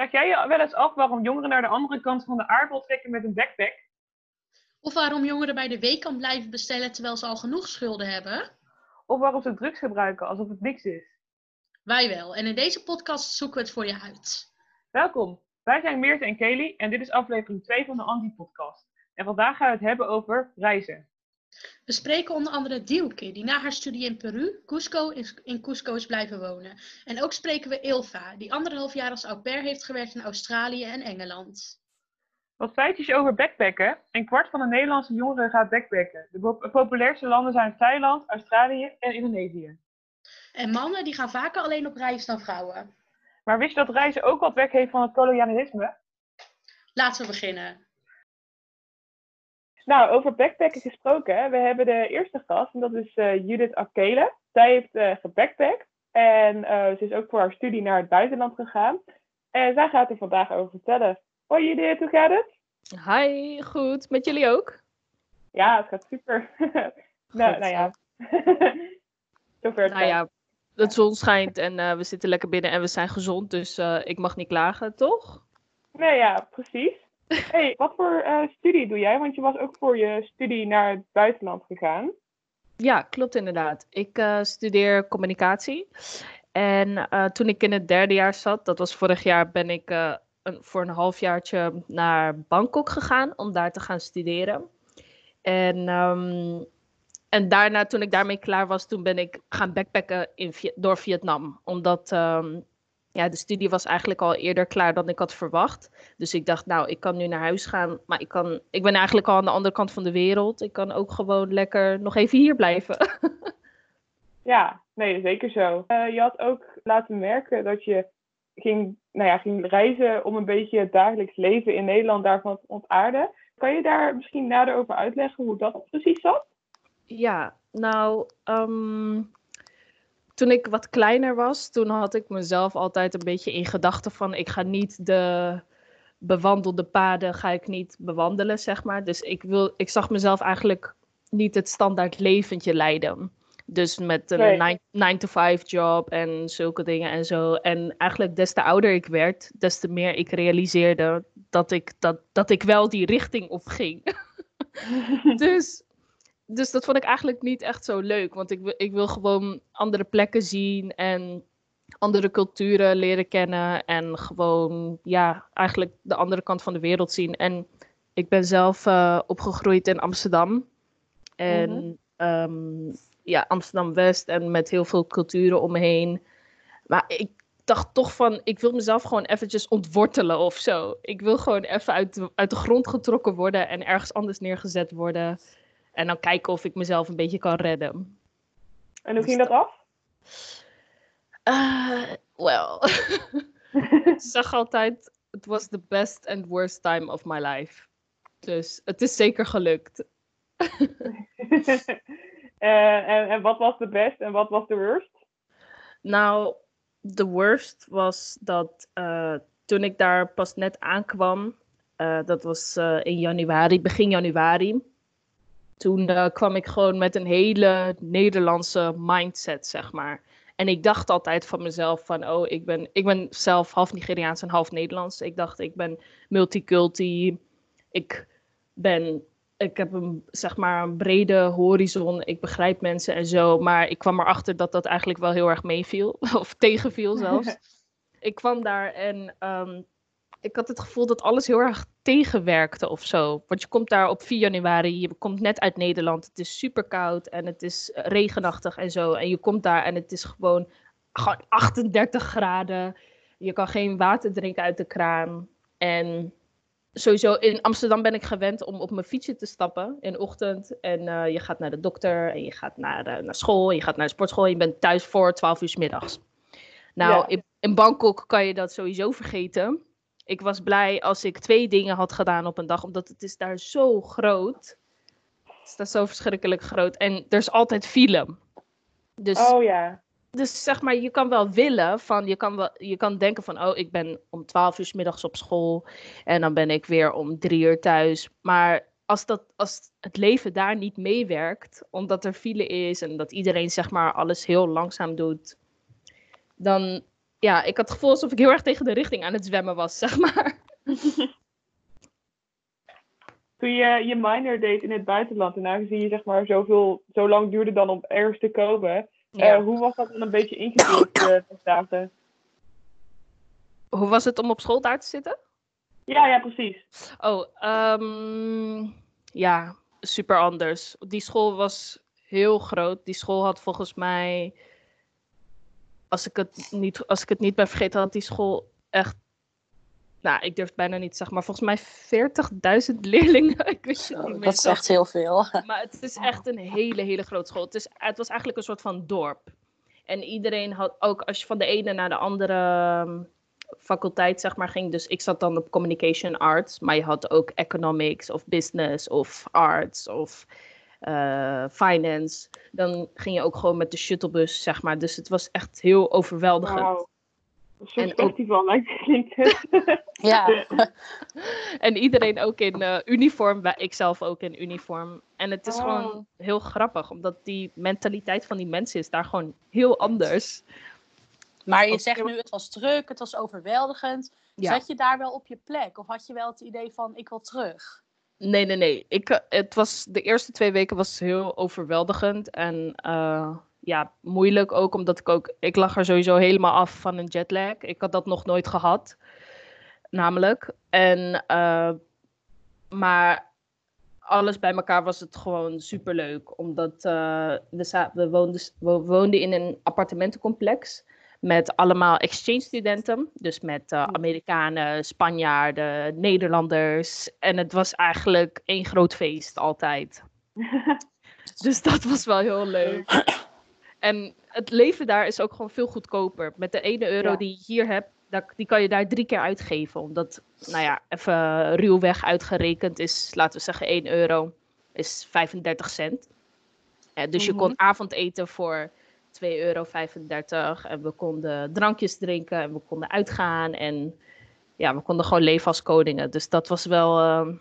Vraag jij je wel eens af waarom jongeren naar de andere kant van de aardbol trekken met een backpack? Of waarom jongeren bij de weekkant blijven bestellen terwijl ze al genoeg schulden hebben? Of waarom ze drugs gebruiken alsof het niks is? Wij wel. En in deze podcast zoeken we het voor je uit. Welkom. Wij zijn Meert en Kelly en dit is aflevering 2 van de Anti-podcast. En vandaag gaan we het hebben over reizen. We spreken onder andere Dielke, die na haar studie in Peru, Cusco, in Cusco is blijven wonen. En ook spreken we Ilva, die anderhalf jaar als au pair heeft gewerkt in Australië en Engeland. Wat feitjes over backpacken. Een kwart van de Nederlandse jongeren gaat backpacken. De populairste landen zijn Thailand, Australië en Indonesië. En mannen die gaan vaker alleen op reis dan vrouwen. Maar wist je dat reizen ook wat weg heeft van het kolonialisme? Laten we beginnen. Nou, over backpacken gesproken. We hebben de eerste gast en dat is uh, Judith Akele. Zij heeft uh, gebackpackt en uh, ze is ook voor haar studie naar het buitenland gegaan. En zij gaat er vandaag over vertellen. Hoi Judith, hoe gaat het? Hi, goed. Met jullie ook? Ja, het gaat super. nou, nou ja. Zover nou ja, de zon schijnt en we zitten lekker binnen en we zijn gezond, dus ik mag niet klagen, toch? Nee, ja, precies hey, wat voor uh, studie doe jij? Want je was ook voor je studie naar het buitenland gegaan. Ja, klopt inderdaad. Ik uh, studeer communicatie. En uh, toen ik in het derde jaar zat, dat was vorig jaar, ben ik een, voor een halfjaartje naar Bangkok gegaan om daar te gaan studeren. En, um, en daarna, toen ik daarmee klaar was, toen ben ik gaan backpacken in, door Vietnam. Omdat um, ja, de studie was eigenlijk al eerder klaar dan ik had verwacht. Dus ik dacht, nou, ik kan nu naar huis gaan. Maar ik, kan, ik ben eigenlijk al aan de andere kant van de wereld. Ik kan ook gewoon lekker nog even hier blijven. ja, nee, zeker zo. Uh, je had ook laten merken dat je ging, nou ja, ging reizen om een beetje het dagelijks leven in Nederland daarvan te ontaarden. Kan je daar misschien nader over uitleggen hoe dat precies zat? Ja, nou, um, toen ik wat kleiner was, toen had ik mezelf altijd een beetje in gedachten van ik ga niet de bewandelde paden ga ik niet bewandelen, zeg maar. Dus ik, wil, ik zag mezelf eigenlijk niet het standaard leventje leiden. Dus met een 9-to-5 job en zulke dingen en zo. En eigenlijk des te ouder ik werd, des te meer ik realiseerde dat ik, dat, dat ik wel die richting op ging. dus dus dat vond ik eigenlijk niet echt zo leuk. Want ik, ik wil gewoon andere plekken zien en andere culturen leren kennen. En gewoon, ja, eigenlijk de andere kant van de wereld zien. En ik ben zelf uh, opgegroeid in Amsterdam. En mm -hmm. ja, Amsterdam-West en met heel veel culturen om me heen. Maar ik dacht toch van, ik wil mezelf gewoon eventjes ontwortelen of zo. Ik wil gewoon even uit uit de grond getrokken worden en ergens anders neergezet worden. En dan kijken of ik mezelf een beetje kan redden. En hoe ging dat af? Uh, well, ik zag altijd, het was the best and worst time of my life. Dus het is zeker gelukt. en, en, en wat was de best en wat was de worst? Nou, de worst was dat uh, toen ik daar pas net aankwam, uh, dat was uh, in januari, begin januari toen uh, kwam ik gewoon met een hele Nederlandse mindset, zeg maar. En ik dacht altijd van mezelf van, oh, ik ben, ik ben zelf half Nigeriaans en half Nederlands. Ik dacht, ik ben multiculti. Ik ben, ik heb een, zeg maar, een brede horizon. Ik begrijp mensen en zo. Maar ik kwam erachter dat dat eigenlijk wel heel erg meeviel. Of tegenviel zelfs. ik kwam daar en um, ik had het gevoel dat alles heel erg tegenwerkte of zo. Want je komt daar op 4 januari, je komt net uit Nederland, het is super koud en het is eh, regenachtig en zo. En je komt daar en het is gewoon, gewoon 38 graden. Je kan geen water drinken uit de kraan. En sowieso in Amsterdam ben ik gewend om op mijn fietsje te stappen in de ochtend. En uh, je gaat naar de dokter en je gaat naar, uh, naar school, je gaat naar de sportschool. En je bent thuis voor 12 uur s middags. Nou, ja. in, in Bangkok kan je dat sowieso vergeten ik was blij als ik twee dingen had gedaan op een dag, omdat het is daar zo groot. Het is daar zo verschrikkelijk groot. En er is altijd file. Dus, oh ja. Dus zeg maar, je kan wel willen, van, je, kan wel, je kan denken van, oh, ik ben om twaalf uur s middags op school en dan ben ik weer om drie uur thuis. Maar als, dat, als het leven daar niet meewerkt, omdat er file is en dat iedereen zeg maar alles heel langzaam doet, dan ja, ik had het gevoel alsof ik heel erg tegen de richting aan het zwemmen was, zeg maar. Toen je je minor deed in het buitenland en aangezien je zeg maar zoveel, zo lang duurde dan om ergens te komen, Ja. eh, hoe was dat dan een beetje ingedeeld eh de dagen? Hoe was het om op school daar te zitten? Ja, ja, precies. Oh, ehm, ja, super anders. Die school was heel groot. Die school had volgens mij, als ik het niet, als ik het niet ben vergeten, had die school echt, nou, ik durf het bijna niet te zeggen, maar volgens mij 40.000 leerlingen. Ik wist het Zo, niet meer. dat is echt heel veel. Maar het is echt een hele, hele grote school. Het, is, het was eigenlijk een soort van dorp. En iedereen had ook, als je van de ene naar de andere ehm, faculteit, zeg maar, ging. Dus ik zat dan op communication arts, maar je had ook economics of business of arts of eh, finance. Dan ging je ook gewoon met de shuttlebus, zeg maar. Dus het was echt heel overweldigend. Wauw. Een soort En ook- festival lijkt klinkt. Ja, En iedereen ook in eh, uniform, ik zelf ook in uniform. En het is Oh. gewoon heel grappig, omdat die mentaliteit van die mensen is daar gewoon heel anders. maar je zegt nu het was druk, het was overweldigend. Ja. Zat je daar wel op je plek? Of had je wel het idee van ik wil terug? Nee, nee, nee. Ik, eh, het was, de eerste twee weken was heel overweldigend en eh, ja, moeilijk ook, omdat ik ook, ik lag er sowieso helemaal af van een jetlag. Ik had dat nog nooit gehad, namelijk. En, eh, maar alles bij elkaar was het gewoon superleuk, omdat we, we, woonden, we woonden in een appartementencomplex met allemaal exchange studenten. Dus met eh, Amerikanen, Spanjaarden, Nederlanders. En het was eigenlijk één groot feest altijd. Dus dat was wel heel leuk. En het leven daar is ook gewoon veel goedkoper. Met de ene euro Ja. die je hier hebt, die kan je daar drie keer uitgeven. Omdat, nou ja, even ruwweg uitgerekend is, laten we zeggen 1 euro, is 35 cent. Eh, dus je Mhm. kon avondeten voor 2,35 euro. En we konden drankjes drinken en we konden uitgaan. En ja, we konden gewoon leven als koningen. Dus dat was wel, ehm,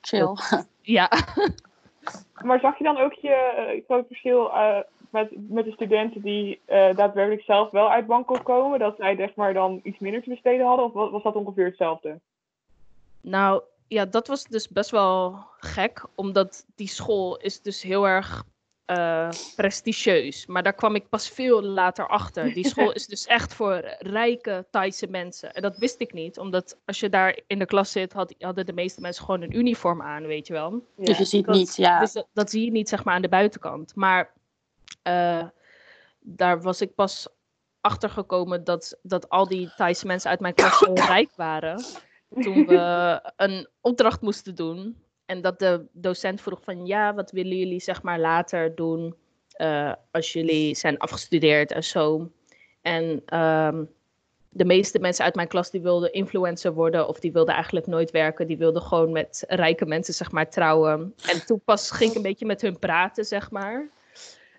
Chill. ja. Maar zag je dan ook je eh, groot verschil eh, met, met de studenten die eh, daadwerkelijk zelf wel uit Bangkok komen? Dat zij zeg maar dan iets minder te besteden hadden? Of wa- was dat ongeveer hetzelfde? Nou, ja, dat was dus best wel gek, omdat die school is dus heel erg eh, prestigieus. Maar daar kwam ik pas veel later achter. Die school is dus echt voor rijke Thaise mensen. En dat wist ik niet, omdat als je daar in de klas zit, had, hadden de meeste mensen gewoon een uniform aan, weet je wel. Dus je ziet dat- niet, ja. Dus dat, dat zie je niet, zeg maar, aan de buitenkant. Maar eh, daar was ik pas achter gekomen dat, dat al die Thaise mensen uit mijn klas zo rijk waren. Toen we een opdracht moesten doen. En dat de docent vroeg van, ja, wat willen jullie, zeg maar, later doen eh, als jullie zijn afgestudeerd en zo. En ehm, de meeste mensen uit mijn klas die wilden influencer worden of die wilden eigenlijk nooit werken. Die wilden gewoon met rijke mensen zeg maar trouwen. En toen pas ging ik een beetje met hun praten zeg maar.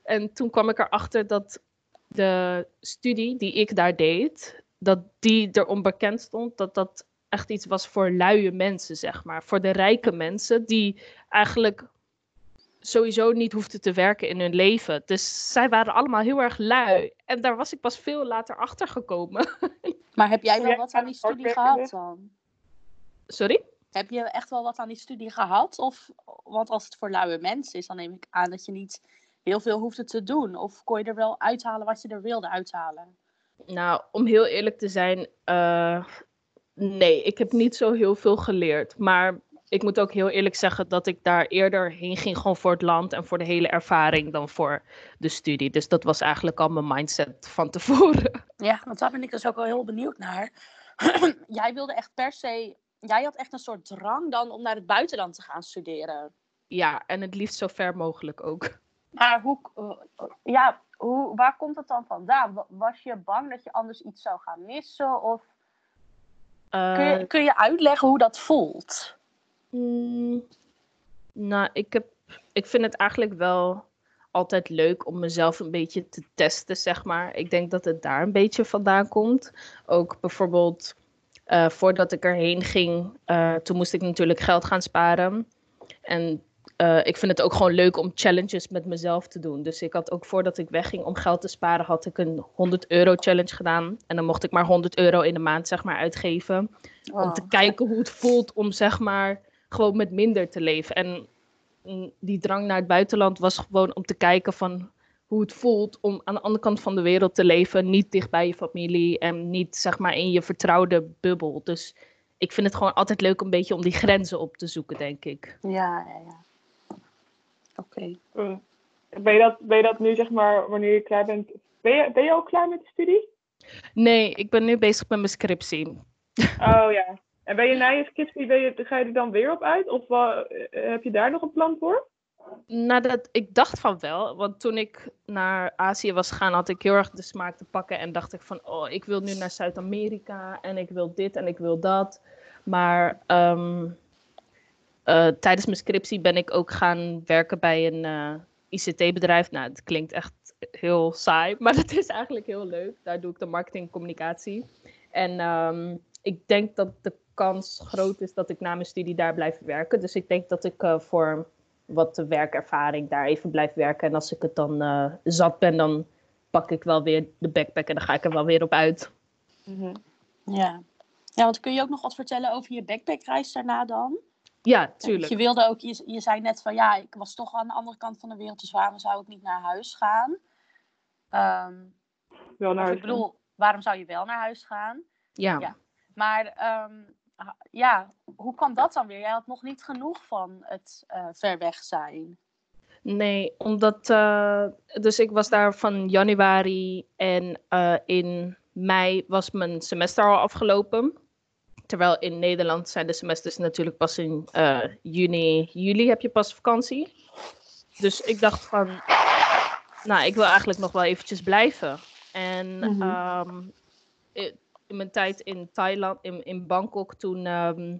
En toen kwam ik erachter dat de studie die ik daar deed, dat die erom bekend stond dat dat echt iets was voor luie mensen zeg maar. Voor de rijke mensen die eigenlijk sowieso niet hoefden te werken in hun leven. Dus zij waren allemaal heel erg lui. En daar was ik pas veel later achter gekomen. Maar heb jij wel wat aan die studie gehad dan? Sorry? Heb je echt wel wat aan die studie gehad? Of, want als het voor luie mensen is, dan neem ik aan dat je niet heel veel hoefde te doen. Of kon je er wel uithalen wat je er wilde uithalen? Nou, om heel eerlijk te zijn, eh, nee, ik heb niet zo heel veel geleerd. Maar ik moet ook heel eerlijk zeggen dat ik daar eerder heen ging, gewoon voor het land en voor de hele ervaring dan voor de studie. Dus dat was eigenlijk al mijn mindset van tevoren. Ja, want daar ben ik dus ook wel heel benieuwd naar. jij wilde echt per se, jij had echt een soort drang dan om naar het buitenland te gaan studeren. Ja, en het liefst zo ver mogelijk ook. Maar hoe, eh, ja, hoe, waar komt het dan vandaan? Wa- Was je bang dat je anders iets zou gaan missen? Of kun, je, kun je uitleggen hoe dat voelt? Mm, nou, ik, heb, ik vind het eigenlijk wel altijd leuk om mezelf een beetje te testen, zeg maar. Ik denk dat het daar een beetje vandaan komt. Ook bijvoorbeeld eh, voordat ik erheen ging, eh, toen moest ik natuurlijk geld gaan sparen. En eh, ik vind het ook gewoon leuk om challenges met mezelf te doen. Dus ik had ook voordat ik wegging om geld te sparen, had ik een 100 euro challenge gedaan. En dan mocht ik maar 100 euro in de maand zeg maar uitgeven. Om te Oh. kijken hoe het voelt om zeg maar gewoon met minder te leven. En mm, die drang naar het buitenland was gewoon om te kijken van hoe het voelt om aan de andere kant van de wereld te leven. Niet dicht bij je familie en niet zeg maar in je vertrouwde bubbel. Dus ik vind het gewoon altijd leuk een beetje om die grenzen op te zoeken, denk ik. Ja, ja, ja. Oké. Mm. Ben je, dat, ben je dat nu, zeg maar, wanneer je klaar bent? Ben je, ben je al klaar met de studie? Nee, ik ben nu bezig met mijn scriptie. Oh ja. En ben je na je scriptie, ben je, ga je er dan weer op uit? Of eh, eh, heb je daar nog een plan voor? Nou, dat, ik dacht van wel, want toen ik naar Azië was gegaan, had ik heel erg de smaak te pakken en dacht ik van, oh, ik wil nu naar Zuid-Amerika en ik wil dit en ik wil dat. Maar ehm, eh, tijdens mijn scriptie ben ik ook gaan werken bij een eh, ICT-bedrijf. Nou, het klinkt echt heel saai, maar dat is eigenlijk heel leuk. Daar doe ik de marketing en communicatie. En ehm, ik denk dat de kans groot is dat ik na mijn studie daar blijf werken. Dus ik denk dat ik eh, voor wat werkervaring daar even blijf werken. En als ik het dan zat ben, dan pak ik wel weer de backpack en dan ga ik er wel weer op uit. Mhm. Ja. Ja, want kun je ook nog wat vertellen over je backpackreis daarna dan? Ja, Want tuurlijk. Je wilde ook, je, je zei net van ja, ik was toch aan de andere kant van de wereld, dus waarom zou ik niet naar huis gaan? Ehm, Wel naar huis ik bedoel, waarom zou je wel naar huis gaan? Ja. Ja. Maar ehm, ja, hoe kwam dat dan weer? Jij had nog niet genoeg van het eh, ver weg zijn. Nee, omdat. eh, dus ik was daar van januari en eh, in mei was mijn semester al afgelopen. Terwijl in Nederland zijn de semesters natuurlijk pas in eh, juni, juli heb je pas vakantie. Dus ik dacht van, nou, ik wil eigenlijk nog wel eventjes blijven. En Mhm. ehm, in mijn tijd in Thailand, in, in Bangkok, toen ehm,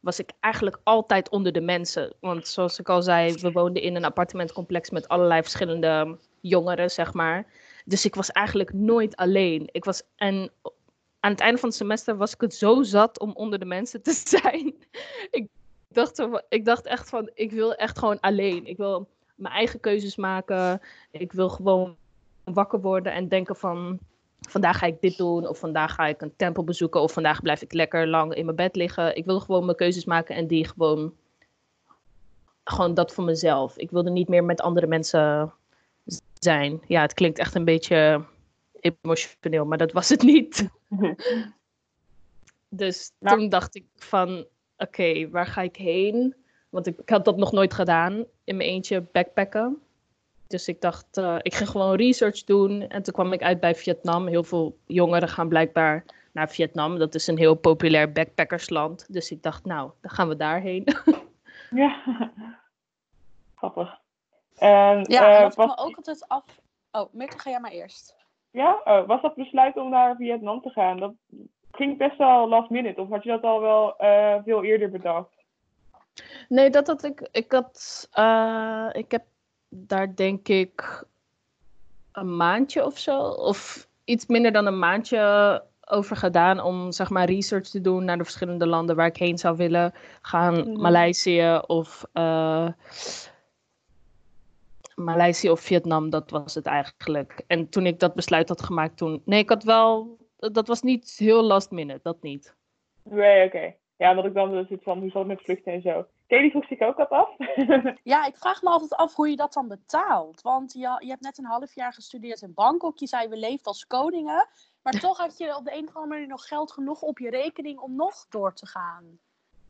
was ik eigenlijk altijd onder de mensen. Want zoals ik al zei, we woonden in een appartementcomplex met allerlei verschillende jongeren, zeg maar. Dus ik was eigenlijk nooit alleen. Ik was, en aan het einde van het semester was ik het zo zat om onder de mensen te zijn. ik, dacht, ik dacht echt van, ik wil echt gewoon alleen. Ik wil mijn eigen keuzes maken. Ik wil gewoon wakker worden en denken van, vandaag ga ik dit doen. Of vandaag ga ik een tempel bezoeken. Of vandaag blijf ik lekker lang in mijn bed liggen. Ik wil gewoon mijn keuzes maken en die gewoon, gewoon dat voor mezelf. Ik wilde niet meer met andere mensen zijn. Ja, het klinkt echt een beetje emotioneel, maar dat was het niet. Dus Nou. toen dacht ik van, oké, waar ga ik heen? Want ik, ik had dat nog nooit gedaan, in mijn eentje backpacken. Dus ik dacht, eh, ik ging gewoon research doen. En toen kwam ik uit bij Vietnam. Heel veel jongeren gaan blijkbaar naar Vietnam. Dat is een heel populair backpackersland. Dus ik dacht, nou, dan gaan we daarheen. Ja. Grappig. En, Ja, eh, wat ik was, me ook altijd af... Oh, Mirte, ga jij maar eerst. Ja? Oh, was dat besluit om naar Vietnam te gaan? Dat ging best wel last minute. Of had je dat al wel eh, veel eerder bedacht? Nee, dat had ik. Ik had. eh, ik heb daar denk ik een maandje of zo. Of iets minder dan een maandje over gedaan. Om zeg maar research te doen naar de verschillende landen waar ik heen zou willen gaan. Mhm. Maleisië of. eh, Maleisië of Vietnam, dat was het eigenlijk. En toen ik dat besluit had gemaakt, toen. Nee, ik had wel. Dat was niet heel last minute, dat niet. Nee, oké. Ja, wat ik dan dus iets van, hoe zat het met vluchten en zo. Kelly vroeg zich ook wat af. Ja, ik vraag me altijd af hoe je dat dan betaalt. Want je, je hebt net een half jaar gestudeerd in Bangkok. Je zei, we leefden als koningen. Maar toch had je op de een of andere manier nog geld genoeg op je rekening om nog door te gaan.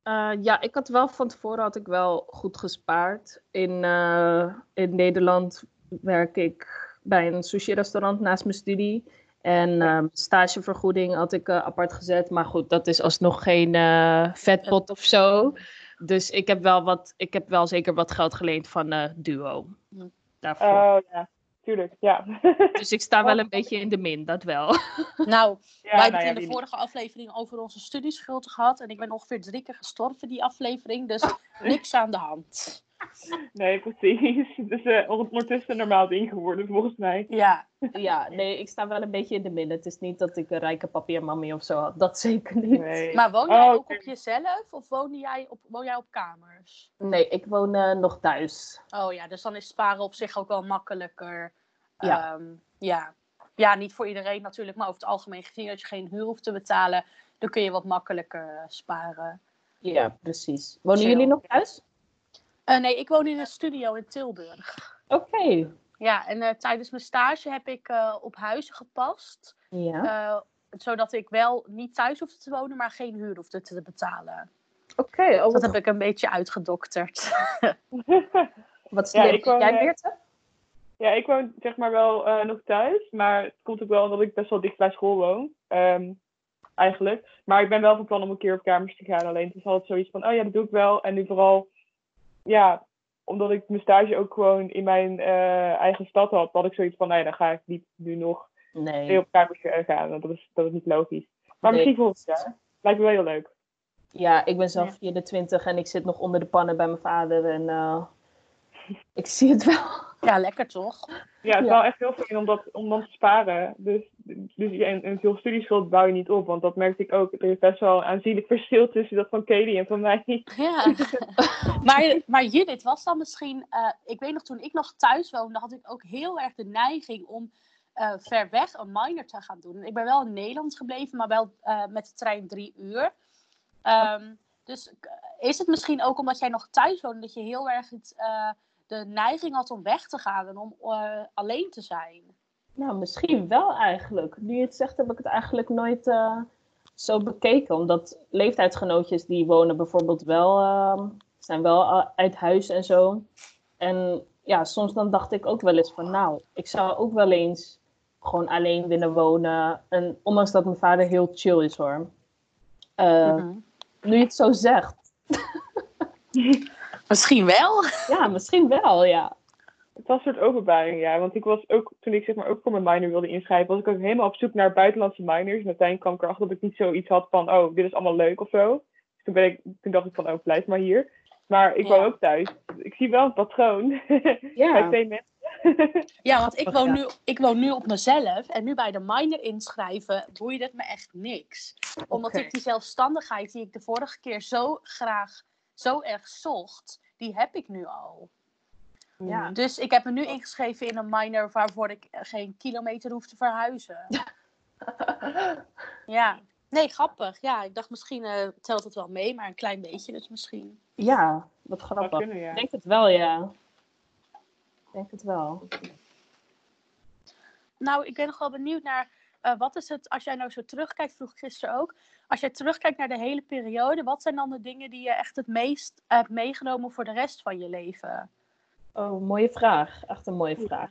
Eh, ja, ik had wel van tevoren had ik wel goed gespaard. In, eh, in Nederland werk ik bij een sushi-restaurant naast mijn studie. En ehm, stagevergoeding had ik eh, apart gezet. Maar goed, dat is alsnog geen eh, vetpot of zo. Dus ik heb wel, wat, ik heb wel zeker wat geld geleend van eh, Duo. Hm. Daarvoor. Oh ja, tuurlijk. Ja. dus ik sta wel een beetje in de min, dat wel. Nou, ja wij hebben nou ja, in de niet. vorige aflevering over onze studieschuld gehad. En ik ben ongeveer drie keer gestorven die aflevering. Dus niks aan de hand. nee, precies. Dus uh, ondertussen een normaal ding geworden, volgens mij. Ja. Ja, nee, ik sta wel een beetje in de midden. Het is niet dat ik een rijke papiermammy of zo had. Dat zeker niet. Nee. Maar woon jij Oh, ook op jezelf of woon jij op, woon jij op kamers? Nee, ik woon eh, nog thuis. Oh ja, dus dan is sparen op zich ook wel makkelijker. Ja. Ehm, ja. ja, niet voor iedereen natuurlijk, maar over het algemeen gezien dat je geen huur hoeft te betalen, dan kun je wat makkelijker eh, sparen. Ja, precies. Wonen Chill. jullie nog thuis? Eh, nee, ik woon in een studio in Tilburg. Oké. Ja, en eh, tijdens mijn stage heb ik eh, op huizen gepast. Ja. eh, zodat ik wel niet thuis hoefde te wonen, maar geen huur hoefde te betalen. Oké, oh, Dat heb ik een beetje uitgedokterd. wat Ja, slim. ik woon, Jij? Ja, ik woon zeg maar wel eh, nog thuis, maar het komt ook wel omdat ik best wel dicht bij school woon. ehm, eigenlijk. Maar ik ben wel van plan om een keer op kamers te gaan. Alleen het is altijd zoiets van, oh ja, dat doe ik wel. En nu vooral, ja, omdat ik mijn stage ook gewoon in mijn eh, eigen stad had, had ik zoiets van, nee, dan ga ik niet nu nog Nee. weer op kamers eh, gaan. Want dat is, dat is niet logisch. Maar Nee. misschien volgend jaar. Lijkt me wel heel leuk. Ja, ik ben zelf Ja. 24 en ik zit nog onder de pannen bij mijn vader. En eh, ik zie het wel. ja, lekker toch? Ja, het is Ja. wel echt heel fijn om, dat, om dan te sparen. Dus, dus ja, en, en veel studieschuld bouw je niet op. Want dat merkte ik ook. Er is best wel een aanzienlijk verschil tussen dat van Katie en van mij. Ja. maar, maar Judith, was dan misschien... eh, ik weet nog, toen ik nog thuis woonde, had ik ook heel erg de neiging om eh, ver weg een minor te gaan doen. Ik ben wel in Nederland gebleven, maar wel eh, met de trein drie uur. Ehm, dus is het misschien ook omdat jij nog thuis woonde, dat je heel erg het, eh, de neiging had om weg te gaan en om eh, alleen te zijn? Nou, misschien wel eigenlijk. Nu je het zegt, heb ik het eigenlijk nooit eh, zo bekeken. Omdat leeftijdsgenootjes die wonen bijvoorbeeld wel, eh, zijn wel eh, uit huis en zo. En ja, soms dan dacht ik ook wel eens van, nou, ik zou ook wel eens gewoon alleen willen wonen. En ondanks dat mijn vader heel chill is hoor. Mhm. Nu je het zo zegt, Misschien wel. ja, misschien wel, ja. Het was een soort openbaring, ja. Want ik was ook, toen ik zeg maar ook voor mijn minor wilde inschrijven, was ik ook helemaal op zoek naar buitenlandse minors. En uiteindelijk kwam ik erachter dat ik niet zoiets had van, oh, dit is allemaal leuk of zo. Dus toen, ben ik, toen dacht ik van, oh, blijf maar hier. Maar ik Ja. woon ook thuis. Ik zie wel een patroon. Ja. Bij twee mensen. Ja, want ik woon, nu, ik woon nu op mezelf en nu bij de minor inschrijven boeide het me echt niks. Omdat ik die zelfstandigheid die ik de vorige keer zo graag, zo erg zocht, die heb ik nu al. Ja. Dus ik heb me nu ingeschreven in een minor waarvoor ik geen kilometer hoef te verhuizen. Ja, nee, grappig. Ja, ik dacht misschien eh, telt het wel mee, maar een klein beetje dus misschien. Ja, wat grappig. kunnen, ja. Ik denk het wel, ja. Ik denk het wel. Nou, ik ben nog wel benieuwd naar eh, wat is het, als jij nou zo terugkijkt, vroeg ik gisteren ook. Als jij terugkijkt naar de hele periode, wat zijn dan de dingen die je echt het meest hebt meegenomen voor de rest van je leven? Oh, mooie vraag. Echt een mooie vraag.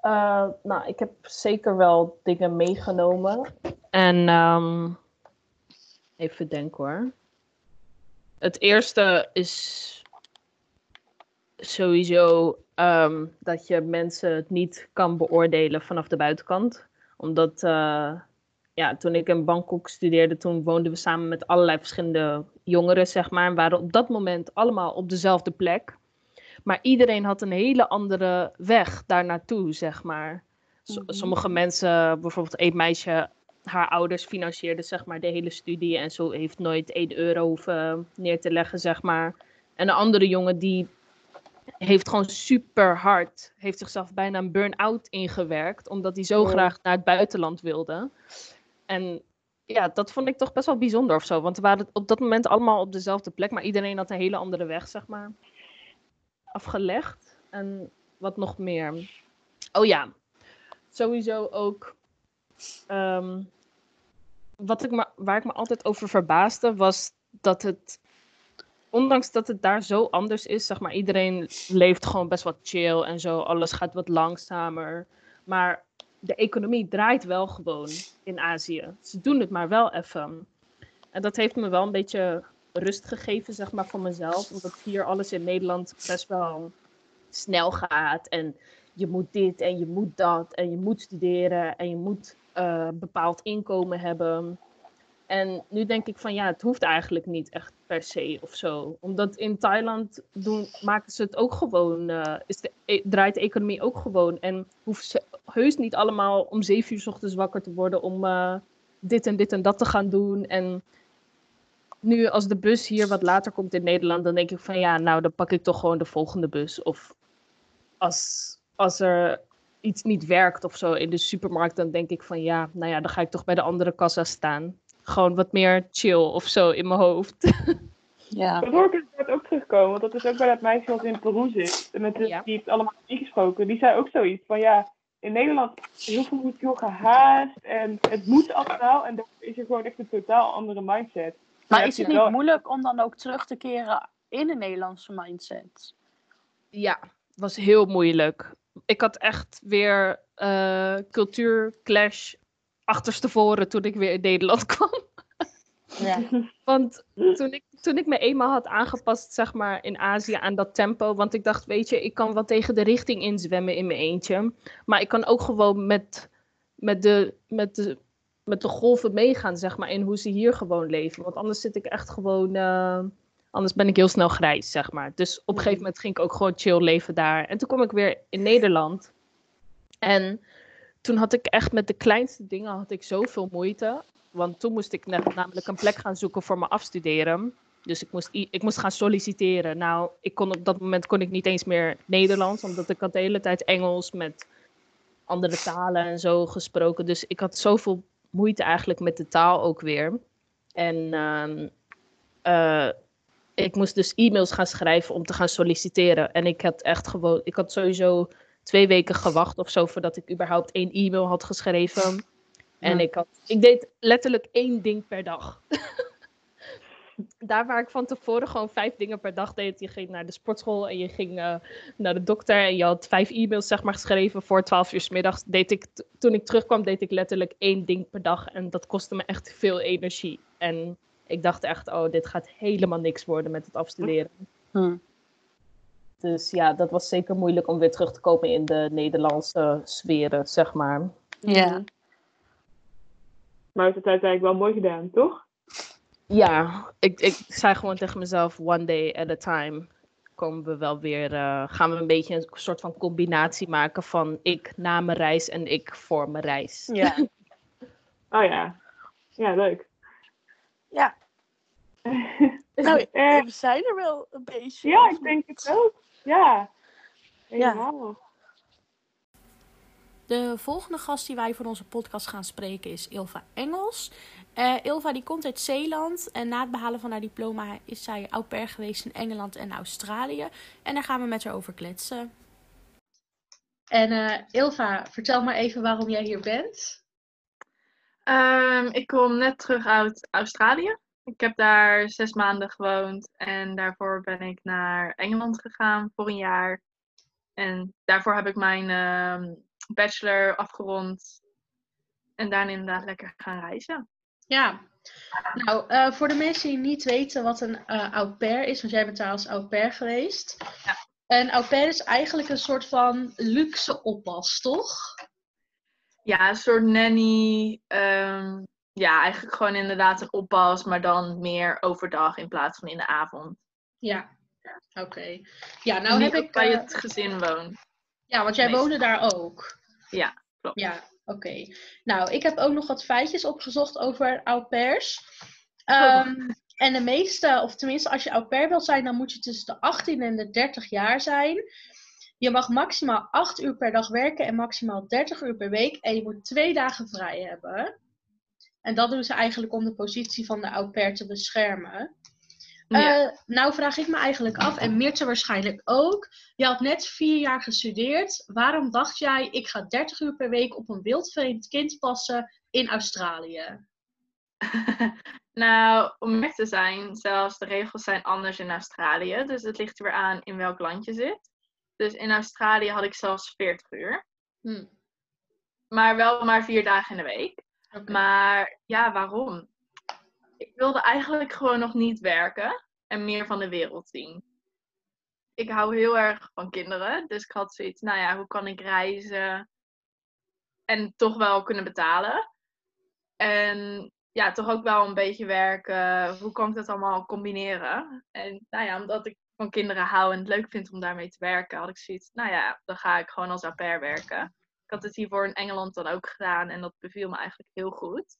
Eh, nou, ik heb zeker wel dingen meegenomen. En ehm, even denken hoor. Het eerste is sowieso ehm, dat je mensen niet kan beoordelen vanaf de buitenkant. Omdat eh, ja, toen ik in Bangkok studeerde, toen woonden we samen met allerlei verschillende jongeren, zeg maar. En waren op dat moment allemaal op dezelfde plek. Maar iedereen had een hele andere weg daar naartoe, zeg maar. S- Mhm. Sommige mensen, bijvoorbeeld één meisje, haar ouders financieerden zeg maar de hele studie en zo heeft nooit 1 euro hoeven neer te leggen, zeg maar. En een andere jongen die heeft gewoon super hard, heeft zichzelf bijna een burn-out ingewerkt, omdat hij zo Oh. graag naar het buitenland wilde. En ja, dat vond ik toch best wel bijzonder of zo, want we waren op dat moment allemaal op dezelfde plek, maar iedereen had een hele andere weg, zeg maar, afgelegd. En wat nog meer? Oh ja, sowieso ook. ehm, wat ik me, waar ik me altijd over verbaasde, was dat het. Ondanks dat het daar zo anders is, zeg maar, iedereen leeft gewoon best wel chill en zo. Alles gaat wat langzamer. Maar de economie draait wel gewoon in Azië. Ze doen het maar wel even. En dat heeft me wel een beetje rust gegeven, zeg maar, voor mezelf. Omdat hier alles in Nederland best wel snel gaat. En je moet dit en je moet dat. En je moet studeren en je moet eh, bepaald inkomen hebben. En nu denk ik van ja, het hoeft eigenlijk niet echt per se of zo. Omdat in Thailand doen, maken ze het ook gewoon, uh, is de, e, draait de economie ook gewoon. En hoeven ze heus niet allemaal om zeven uur s ochtends wakker te worden om uh, dit en dit en dat te gaan doen. En nu als de bus hier wat later komt in Nederland, dan denk ik van ja, nou dan pak ik toch gewoon de volgende bus. Of als, als er iets niet werkt of zo in de supermarkt, dan denk ik van ja, nou ja, dan ga ik toch bij de andere kassa staan. Gewoon wat meer chill of zo in mijn hoofd. Ja. Dat hoor ik inderdaad ook terugkomen, want dat is ook bij dat meisje wat in Peru zit. Met de, ja. Die het allemaal ingesproken. Die zei ook zoiets van ja, in Nederland heel veel moet heel gehaast en het moet allemaal. En dan is er gewoon echt een totaal andere mindset. Maar is het niet moeilijk om dan ook terug te keren in een Nederlandse mindset? Ja, was heel moeilijk. Ik had echt weer uh, cultuurclash achterstevoren toen ik weer in Nederland kwam. Ja. Want toen ik, toen ik me eenmaal had aangepast, zeg maar, in Azië aan dat tempo. Want ik dacht, weet je, ik kan wel tegen de richting inzwemmen in mijn eentje. Maar ik kan ook gewoon met, met, de, met, de, met de golven meegaan, zeg maar, in hoe ze hier gewoon leven. Want anders zit ik echt gewoon. Uh, anders ben ik heel snel grijs, zeg maar. Dus op een gegeven moment ging ik ook gewoon chill leven daar. En toen kwam ik weer in Nederland. En toen had ik echt met de kleinste dingen had ik zoveel moeite. Want toen moest ik namelijk een plek gaan zoeken voor mijn afstuderen. Dus ik moest, ik moest gaan solliciteren. Nou, ik kon op dat moment kon ik niet eens meer Nederlands, omdat ik had de hele tijd Engels met andere talen en zo gesproken. Dus ik had zoveel moeite eigenlijk met de taal ook weer. En ehm, eh, ik moest dus e-mails gaan schrijven om te gaan solliciteren. En ik had echt gewoon, ik had sowieso twee weken gewacht of zo voordat ik überhaupt één e-mail had geschreven. En ik, had, ik deed letterlijk één ding per dag. Daar waar ik van tevoren gewoon vijf dingen per dag deed. Je ging naar de sportschool en je ging uh, naar de dokter. En je had vijf e-mails zeg maar, geschreven voor twaalf uur s middags. Deed ik, toen ik terugkwam, deed ik letterlijk één ding per dag. En dat kostte me echt veel energie. En ik dacht echt, oh, dit gaat helemaal niks worden met het afstuderen. Hm. Dus ja, dat was zeker moeilijk om weer terug te komen in de Nederlandse sferen, zeg maar. Ja. Maar het is uiteindelijk wel mooi gedaan, toch? Ja, ik, ik zei gewoon tegen mezelf, one day at a time komen we wel weer, uh, gaan we een beetje een soort van combinatie maken van ik na mijn reis en ik voor mijn reis. Ja. oh ja. Ja, leuk. Ja. nou, uh, we zijn er wel een beetje. Ja, ik denk het ook. Ja. Helemaal. De volgende gast die wij voor onze podcast gaan spreken is Ilva Engels. Uh, Ilva die komt uit Zeeland en na het behalen van haar diploma is zij au pair geweest in Engeland en Australië. En daar gaan we met haar over kletsen. En uh, Ilva, vertel maar even waarom jij hier bent. Um, ik kom net terug uit Australië. Ik heb daar zes maanden gewoond en daarvoor ben ik naar Engeland gegaan voor een jaar. En daarvoor heb ik mijn uh, bachelor afgerond en daarna inderdaad lekker gaan reizen. Ja, nou uh, voor de mensen die niet weten wat een uh, au pair is, want jij bent daar als au pair geweest. Ja. Een au pair is eigenlijk een soort van luxe oppas, toch? Ja, een soort nanny. Um, ja, eigenlijk gewoon inderdaad een oppas, maar dan meer overdag in plaats van in de avond. Ja, oké. Ja, nou heb ik... bij uh, het gezin woon. Ja, want jij woonde daar ook. Ja, klopt. Ja, oké. Nou, ik heb ook nog wat feitjes opgezocht over au pairs. Um, en de meeste, of tenminste als je au pair wilt zijn, dan moet je tussen de 18 en de 30 jaar zijn. Je mag maximaal 8 uur per dag werken en maximaal 30 uur per week. En je moet twee dagen vrij hebben. En dat doen ze eigenlijk om de positie van de au pair te beschermen. Ja. Uh, nou vraag ik me eigenlijk af, en Meertje waarschijnlijk ook. Je had net vier jaar gestudeerd. Waarom dacht jij, ik ga 30 uur per week op een wildvreemd kind passen in Australië? nou, om echt te zijn, zelfs de regels zijn anders in Australië. Dus het ligt er weer aan in welk land je zit. Dus in Australië had ik zelfs 40 uur. Hm. Maar wel maar vier dagen in de week. Maar ja, waarom? Ik wilde eigenlijk gewoon nog niet werken en meer van de wereld zien. Ik hou heel erg van kinderen, dus ik had zoiets, nou ja, hoe kan ik reizen en toch wel kunnen betalen? En ja, toch ook wel een beetje werken. Hoe kan ik dat allemaal combineren? En nou ja, omdat ik van kinderen hou en het leuk vind om daarmee te werken, had ik zoiets, nou ja, dan ga ik gewoon als au werken. Ik had het hiervoor in Engeland dan ook gedaan en dat beviel me eigenlijk heel goed.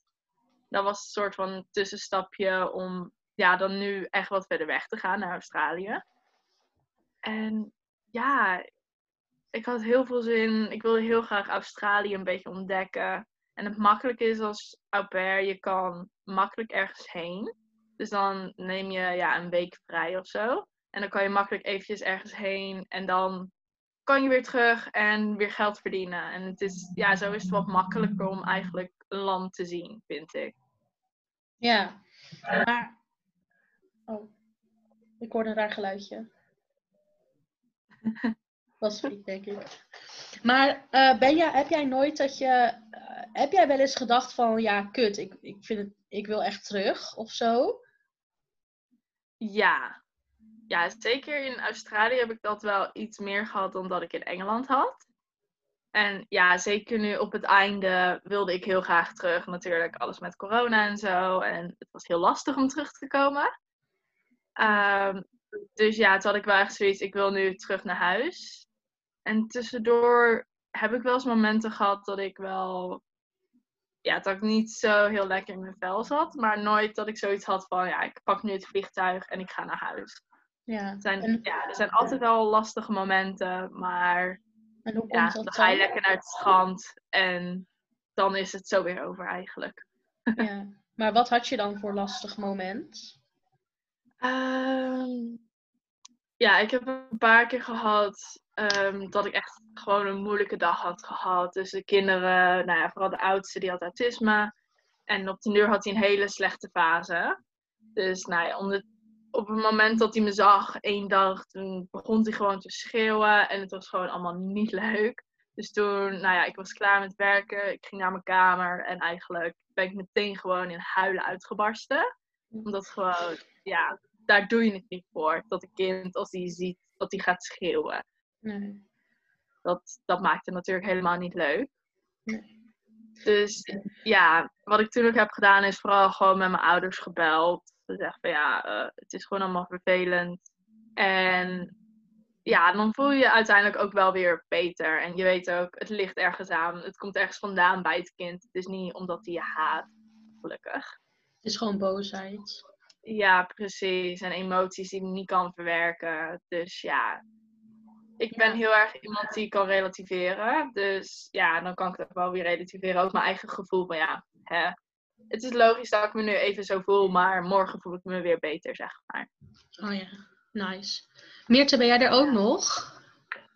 Dat was een soort van tussenstapje om ja, dan nu echt wat verder weg te gaan naar Australië. En ja, ik had heel veel zin. Ik wilde heel graag Australië een beetje ontdekken. En het makkelijk is als au pair, je kan makkelijk ergens heen. Dus dan neem je ja, een week vrij of zo. En dan kan je makkelijk eventjes ergens heen. En dan kan je weer terug en weer geld verdienen. En het is, ja, zo is het wat makkelijker om eigenlijk land te zien, vind ik. Ja, maar... Oh, ik hoorde een raar geluidje. Was Friek, denk ik. Maar uh, ben jij, heb jij nooit dat je... Uh, heb jij wel eens gedacht van, ja, kut, ik, ik, vind het, ik wil echt terug, of zo? Ja. Ja, zeker in Australië heb ik dat wel iets meer gehad dan dat ik in Engeland had. En ja, zeker nu op het einde wilde ik heel graag terug. Natuurlijk, alles met corona en zo. En het was heel lastig om terug te komen. Um, dus ja, toen had ik wel echt zoiets, ik wil nu terug naar huis. En tussendoor heb ik wel eens momenten gehad dat ik wel, ja, dat ik niet zo heel lekker in mijn vel zat. Maar nooit dat ik zoiets had van, ja, ik pak nu het vliegtuig en ik ga naar huis. Ja, zijn, ja er zijn altijd wel lastige momenten, maar en hoe ja, dan ga je lekker naar het strand en dan is het zo weer over eigenlijk. Ja, maar wat had je dan voor lastig moment? Um, ja, ik heb een paar keer gehad um, dat ik echt gewoon een moeilijke dag had gehad. Dus de kinderen, nou ja, vooral de oudste, die had autisme. En op de deur had hij een hele slechte fase. Dus nou ja, om de, op het moment dat hij me zag, één dag, toen begon hij gewoon te schreeuwen. En het was gewoon allemaal niet leuk. Dus toen, nou ja, ik was klaar met werken. Ik ging naar mijn kamer. En eigenlijk ben ik meteen gewoon in huilen uitgebarsten. Omdat gewoon, ja, daar doe je het niet voor. Dat een kind, als hij ziet, dat hij gaat schreeuwen. Nee. Dat, dat maakt het natuurlijk helemaal niet leuk. Nee. Dus ja, wat ik toen ook heb gedaan is vooral gewoon met mijn ouders gebeld. Ze zeggen van ja, uh, het is gewoon allemaal vervelend. En ja, dan voel je je uiteindelijk ook wel weer beter. En je weet ook, het ligt ergens aan. Het komt ergens vandaan bij het kind. Het is niet omdat hij je haat, gelukkig. Het is gewoon boosheid. Ja, precies. En emoties die ik niet kan verwerken. Dus ja, ik ben heel erg iemand die kan relativeren. Dus ja, dan kan ik het wel weer relativeren. Ook mijn eigen gevoel van ja, hè. Het is logisch dat ik me nu even zo voel, maar morgen voel ik me weer beter, zeg maar. Oh ja, nice. Meerte, ben jij er ook nog?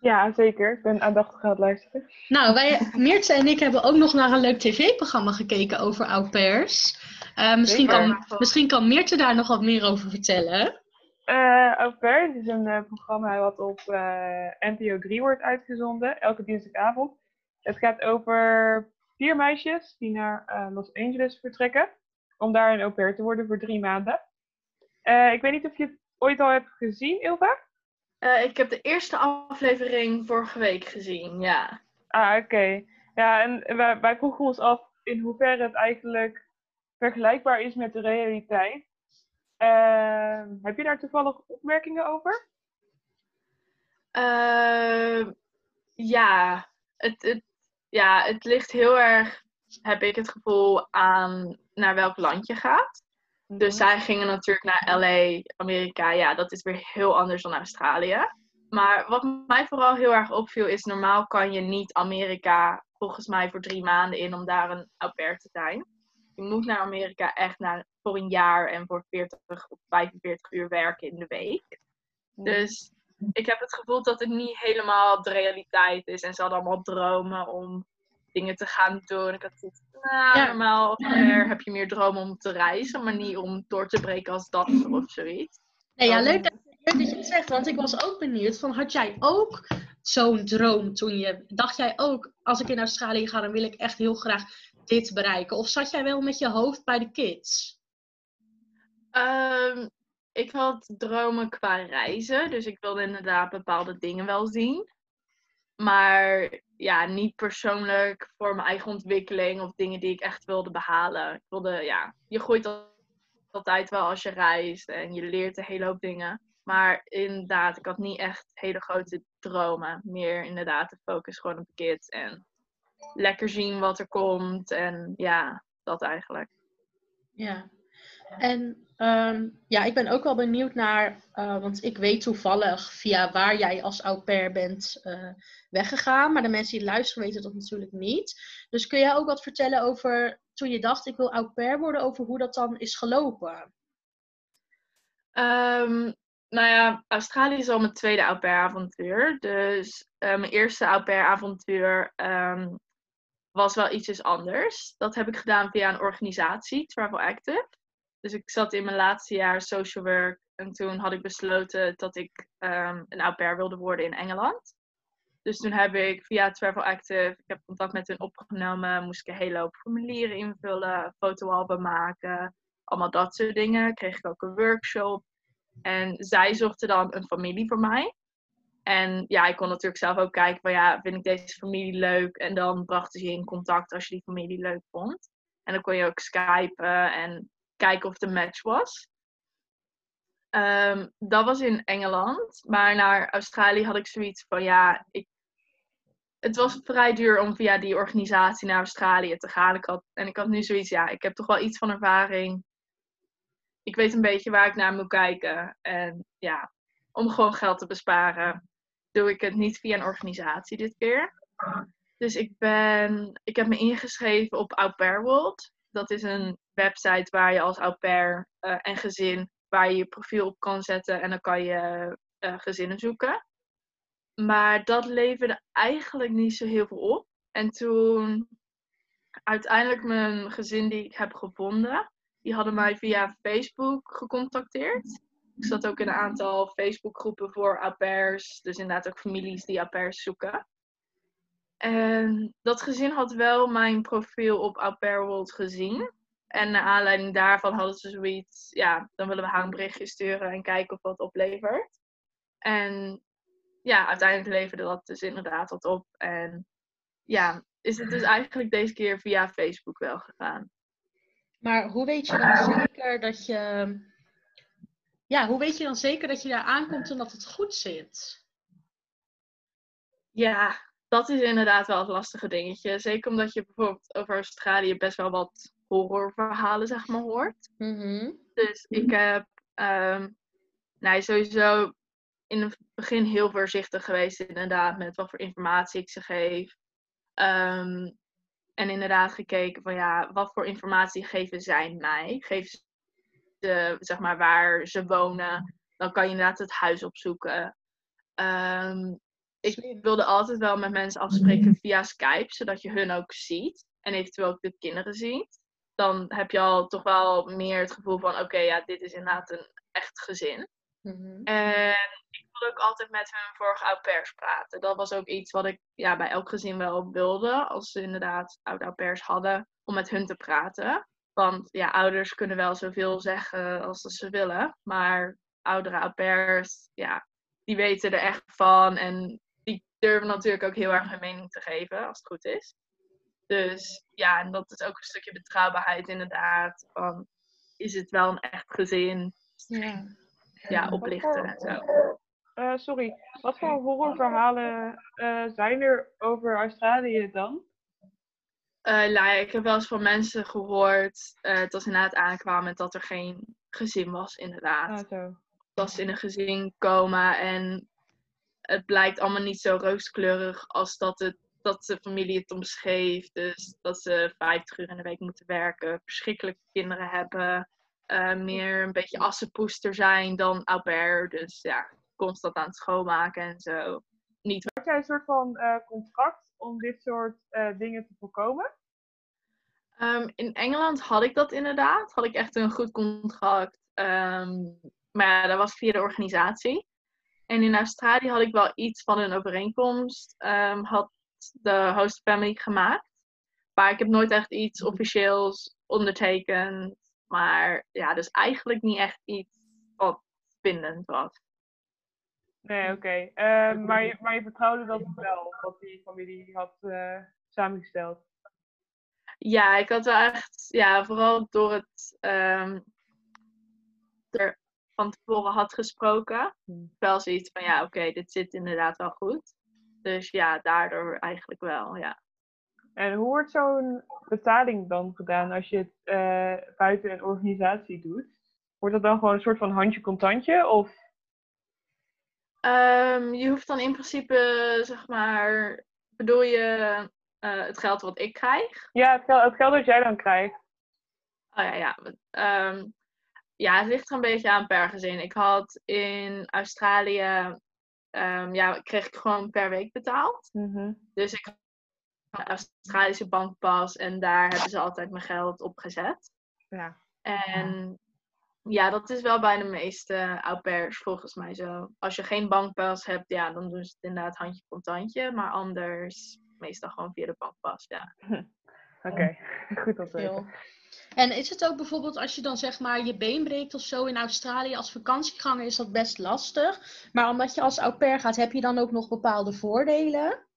Ja, zeker. Ik ben aandachtig aan het luisteren. Nou, wij, Meerte en ik hebben ook nog naar een leuk tv-programma gekeken over au pairs. Uh, misschien, kan, misschien kan Meerte daar nog wat meer over vertellen. Uh, au pairs is een uh, programma wat op uh, NPO 3 wordt uitgezonden, elke dinsdagavond. Het gaat over vier meisjes die naar Los Angeles vertrekken om daar een au pair te worden voor drie maanden. ik weet niet of je het ooit al hebt gezien, Ilva? Uh, ik heb de eerste aflevering vorige week gezien, ja. Ah, oké. Ja, en wij, wij, vroegen ons af in hoeverre het eigenlijk vergelijkbaar is met de realiteit. Uh, heb je daar toevallig opmerkingen over? Ja, het, het, ja, het ligt heel erg, heb ik het gevoel, aan naar welk land je gaat. Dus mhm. zij gingen natuurlijk naar LA, Amerika. Ja, dat is weer heel anders dan Australië. Maar wat mij vooral heel erg opviel is, normaal kan je niet Amerika volgens mij voor drie maanden in om daar een au pair te zijn. Je moet naar Amerika echt naar, voor een jaar en voor 40 of 45 uur werken in de week. Dus ik heb het gevoel dat het niet helemaal de realiteit is. En ze hadden allemaal dromen om dingen te gaan doen. Ik had zoiets, nou, ja. normaal heb je meer dromen om te reizen, maar niet om door te breken als dat of zoiets. Nee, ja, leuk dat, leuk dat je het zegt, want ik was ook benieuwd van, had jij ook zo'n droom toen je, dacht jij ook, als ik in Australië ga, dan wil ik echt heel graag dit bereiken? Of zat jij wel met je hoofd bij de kids? Um, ik had dromen qua reizen, dus ik wilde inderdaad bepaalde dingen wel zien. Maar ja, niet persoonlijk voor mijn eigen ontwikkeling of dingen die ik echt wilde behalen. Ik wilde, ja, je groeit altijd wel als je reist en je leert een hele hoop dingen. Maar inderdaad, ik had niet echt hele grote dromen. Meer inderdaad de focus gewoon op kids en lekker zien wat er komt. En ja, dat eigenlijk. Ja, en ehm, ja, ik ben ook wel benieuwd naar, uh, want ik weet toevallig via waar jij als au pair bent uh, weggegaan, maar de mensen die luisteren weten dat natuurlijk niet. Dus kun jij ook wat vertellen over toen je dacht ik wil au pair worden, over hoe dat dan is gelopen? Um, nou ja, Australië is al mijn tweede au pair avontuur. Dus uh, mijn eerste au pair avontuur um, was wel iets anders. Dat heb ik gedaan via een organisatie, Travel Active. Dus ik zat in mijn laatste jaar social work. En toen had ik besloten dat ik um, een au pair wilde worden in Engeland. Dus toen heb ik via Travel Active, ik heb contact met hen opgenomen, moest ik een hele hoop formulieren invullen, fotoalbum maken, allemaal dat soort dingen. Kreeg ik ook een workshop. En zij zochten dan een familie voor mij. En ja, ik kon natuurlijk zelf ook kijken van ja, vind ik deze familie leuk? En dan brachten ze je in contact als je die familie leuk vond. En dan kon je ook skypen en kijken of de match was. Um, dat was in Engeland. Maar naar Australië had ik zoiets van ja, ik, het was vrij duur om via die organisatie naar Australië te gaan. Ik had, en ik had nu zoiets, ja, ik heb toch wel iets van ervaring. Ik weet een beetje waar ik naar moet kijken. En ja, om gewoon geld te besparen, doe ik het niet via een organisatie dit keer. Dus ik, ben, ik heb me ingeschreven op Au Pair World. Dat is een website waar je als au pair uh, en gezin, waar je je profiel op kan zetten en dan kan je uh, gezinnen zoeken. Maar dat leverde eigenlijk niet zo heel veel op. En toen uiteindelijk mijn gezin die ik heb gevonden, die hadden mij via Facebook gecontacteerd. Ik zat ook in een aantal Facebookgroepen voor au pairs. Dus inderdaad ook families die au pairs zoeken. En dat gezin had wel mijn profiel op Au Pair World gezien. En naar aanleiding daarvan hadden ze zoiets, ja, dan willen we haar een berichtje sturen en kijken of dat oplevert. En ja, uiteindelijk leverde dat dus inderdaad wat op. En ja, is het dus eigenlijk deze keer via Facebook wel gegaan. Maar hoe weet je dan zeker dat je. Ja, hoe weet je dan zeker dat je daar aankomt en dat het goed zit? Ja, dat is inderdaad wel het lastige dingetje. Zeker omdat je bijvoorbeeld over Australië best wel wat horrorverhalen, zeg maar, hoort. Mm-hmm. Dus ik heb um, nou, sowieso in het begin heel voorzichtig geweest, inderdaad, met wat voor informatie ik ze geef. Um, en inderdaad gekeken van ja, wat voor informatie geven zij mij? Geven ze, zeg maar, waar ze wonen? Dan kan je inderdaad het huis opzoeken. Um, ik wilde altijd wel met mensen afspreken via Skype, zodat je hun ook ziet. En eventueel ook de kinderen ziet. Dan heb je al toch wel meer het gevoel van: oké, ja, dit is inderdaad een echt gezin. Mm-hmm. En ik wilde ook altijd met hun vorige au pairs praten. Dat was ook iets wat ik ja, bij elk gezin wel wilde. Als ze inderdaad oude au pairs hadden, om met hun te praten. Want ja, ouders kunnen wel zoveel zeggen als ze willen. Maar oudere au pairs, ja, die weten er echt van. En durven natuurlijk ook heel erg hun mening te geven, als het goed is. Dus ja, en dat is ook een stukje betrouwbaarheid inderdaad. Van, is het wel een echt gezin? Ja, ja oplichten en zo. Uh, sorry, wat voor horrorverhalen uh, zijn er over Australië dan? Uh, nou ja, ik heb wel eens van mensen gehoord dat ze inderdaad aankwamen dat er geen gezin was, inderdaad. Ah, zo. Dat ze in een gezin komen en het blijkt allemaal niet zo rooskleurig als dat, het, dat de familie het omschreef. Dus dat ze 50 uur in de week moeten werken, verschrikkelijke kinderen hebben, uh, meer een beetje assenpoester zijn dan au pair. Dus ja, constant aan het schoonmaken en zo. Niet. Had jij een soort van uh, contract om dit soort uh, dingen te voorkomen? Um, in Engeland had ik dat inderdaad. Had ik echt een goed contract. Um, maar ja, dat was via de organisatie. En in Australië had ik wel iets van een overeenkomst, um, had de host family gemaakt. Maar ik heb nooit echt iets officieels ondertekend. Maar ja, dus eigenlijk niet echt iets wat bindend was. Nee, oké. Eh, maar, je, maar je vertrouwde dat wel, wat die familie had uh, samengesteld? Ja, ik had wel echt, ja, vooral door het um, er van tevoren had gesproken, hmm. wel zoiets van ja, oké, dit zit inderdaad wel goed. Dus ja, daardoor eigenlijk wel, ja. En hoe wordt zo'n betaling dan gedaan als je het uh, buiten een organisatie doet? Wordt dat dan gewoon een soort van handje contantje? Of? Um, je hoeft dan in principe, zeg maar, bedoel je uh, het geld wat ik krijg? Ja, het geld, het geld dat jij dan krijgt. Oh ja, ja. Um, ja, het ligt er een beetje aan per gezin. Ik had in Australië, um, ja, kreeg ik gewoon per week betaald. Mm -hmm. Dus ik had een Australische bankpas en daar hebben ze altijd mijn geld op gezet. Ja. En ja, dat is wel bij de meeste au pairs volgens mij zo. Als je geen bankpas hebt, ja, dan doen ze het inderdaad handje contantje. Maar anders meestal gewoon via de bankpas, ja. Oké, okay. goed weten. En is het ook bijvoorbeeld als je dan zeg maar je been breekt of zo in Australië als vakantieganger is dat best lastig. Maar omdat je als au pair gaat, heb je dan ook nog bepaalde voordelen?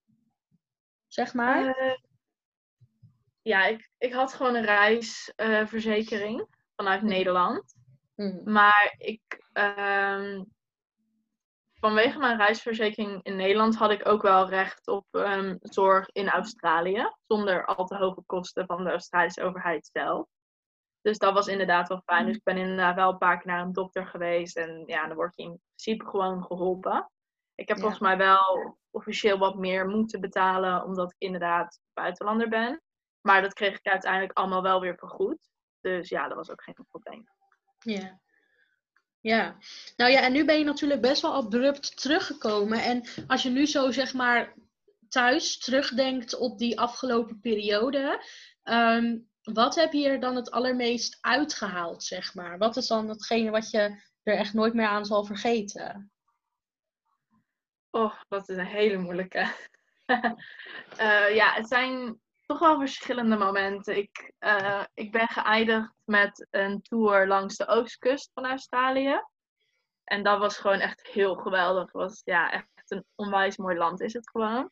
Zeg maar. Uh, ja, ik, ik had gewoon een reisverzekering uh, vanuit Nederland. Mm. Maar ik, um, vanwege mijn reisverzekering in Nederland had ik ook wel recht op um, zorg in Australië. Zonder al te hoge kosten van de Australische overheid zelf. Dus dat was inderdaad wel fijn. Dus ik ben inderdaad wel een paar keer naar een dokter geweest. En ja, dan word je in principe gewoon geholpen. Ik heb volgens mij wel officieel wat meer moeten betalen, omdat ik inderdaad buitenlander ben. Maar dat kreeg ik uiteindelijk allemaal wel weer vergoed. Dus ja, dat was ook geen probleem. Ja. Ja, nou ja, en nu ben je natuurlijk best wel abrupt teruggekomen. En als je nu zo zeg maar thuis terugdenkt op die afgelopen periode, ehm, wat heb je er dan het allermeest uitgehaald, zeg maar? Wat is dan hetgene wat je er echt nooit meer aan zal vergeten? Oh, is een hele moeilijke. uh, ja, het zijn toch verschillende momenten. Ik, uh, ik ben geëindigd met een tour langs de oostkust van Australië. En dat was gewoon echt heel geweldig. Was ja, echt een onwijs mooi land is het gewoon.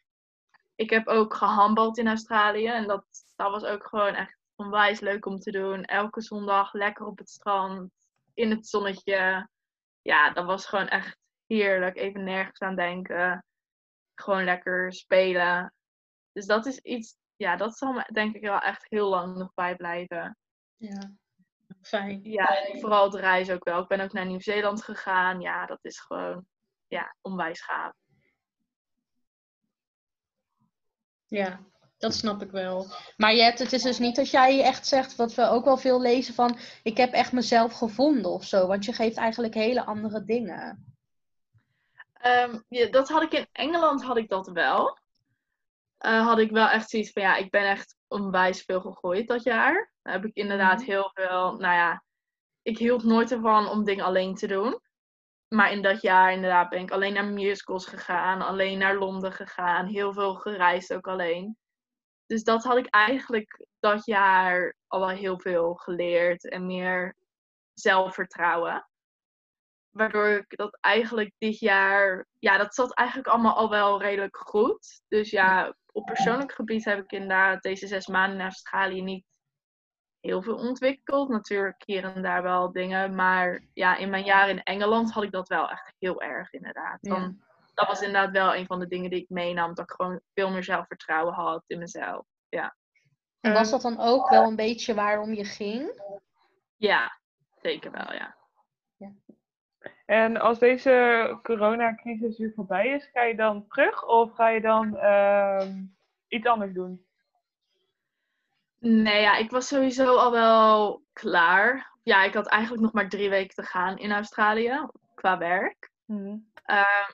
Ik heb ook gehandbald in Australië. En dat, dat was ook gewoon echt onwijs leuk om te doen. Elke zondag lekker op het strand, in het zonnetje. Ja, dat was gewoon echt heerlijk. Even nergens aan denken. Gewoon lekker spelen. Dus dat is iets ja, dat zal me denk ik wel echt heel lang nog bijblijven. Ja, fijn. Ja, vooral de reis ook wel. Ik ben ook naar Nieuw-Zeeland gegaan. Ja, dat is gewoon ja, onwijs gaaf. Ja, dat snap ik wel. Maar je hebt, het is dus niet dat jij echt zegt, wat we ook wel veel lezen van, ik heb echt mezelf gevonden of zo. Want je geeft eigenlijk hele andere dingen. Um, ja, dat had ik in Engeland had ik dat wel. Eh, had ik wel echt zoiets van ja, ik ben echt onwijs veel gegooid dat jaar. Daar heb ik inderdaad mhm. heel veel, nou ja, ik hield nooit ervan om dingen alleen te doen. Maar in dat jaar inderdaad ben ik alleen naar musicals gegaan, alleen naar Londen gegaan, heel veel gereisd ook alleen. Dus dat had ik eigenlijk dat jaar al wel heel veel geleerd en meer zelfvertrouwen. Waardoor ik dat eigenlijk dit jaar, ja, dat zat eigenlijk allemaal al wel redelijk goed. Dus ja, op persoonlijk gebied heb ik inderdaad deze zes maanden in Australië niet heel veel ontwikkeld. Natuurlijk hier en daar wel dingen. Maar ja, in mijn jaar in Engeland had ik dat wel echt heel erg inderdaad. Dan, Dat was inderdaad wel een van de dingen die ik meenam. Dat ik gewoon veel meer zelfvertrouwen had in mezelf. Ja. En was dat dan ook wel een beetje waarom je ging? Ja, zeker wel, ja. En als deze coronacrisis weer voorbij is, ga je dan terug of ga je dan uh, iets anders doen? Nee, ja, ik was sowieso al wel klaar. Ja, ik had eigenlijk nog maar drie weken te gaan in Australië qua werk. Mm.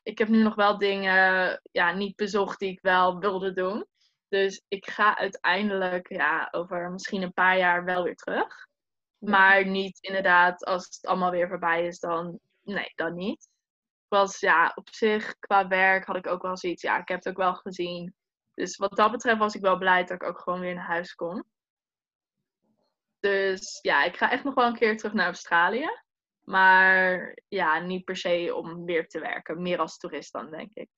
ik heb nu nog wel dingen ja, niet bezocht die ik wel wilde doen. Dus ik ga uiteindelijk ja, over misschien een paar jaar wel weer terug. Maar niet inderdaad, als het allemaal weer voorbij is, dan nee, dan niet. Was ja, op zich qua werk had ik ook wel zoiets. Ja, ik heb het ook wel gezien. Dus wat dat betreft was ik wel blij dat ik ook gewoon weer naar huis kon. Dus ja, ik ga echt nog wel een keer terug naar Australië. Maar ja, niet per se om weer te werken. Meer als toerist dan, denk ik.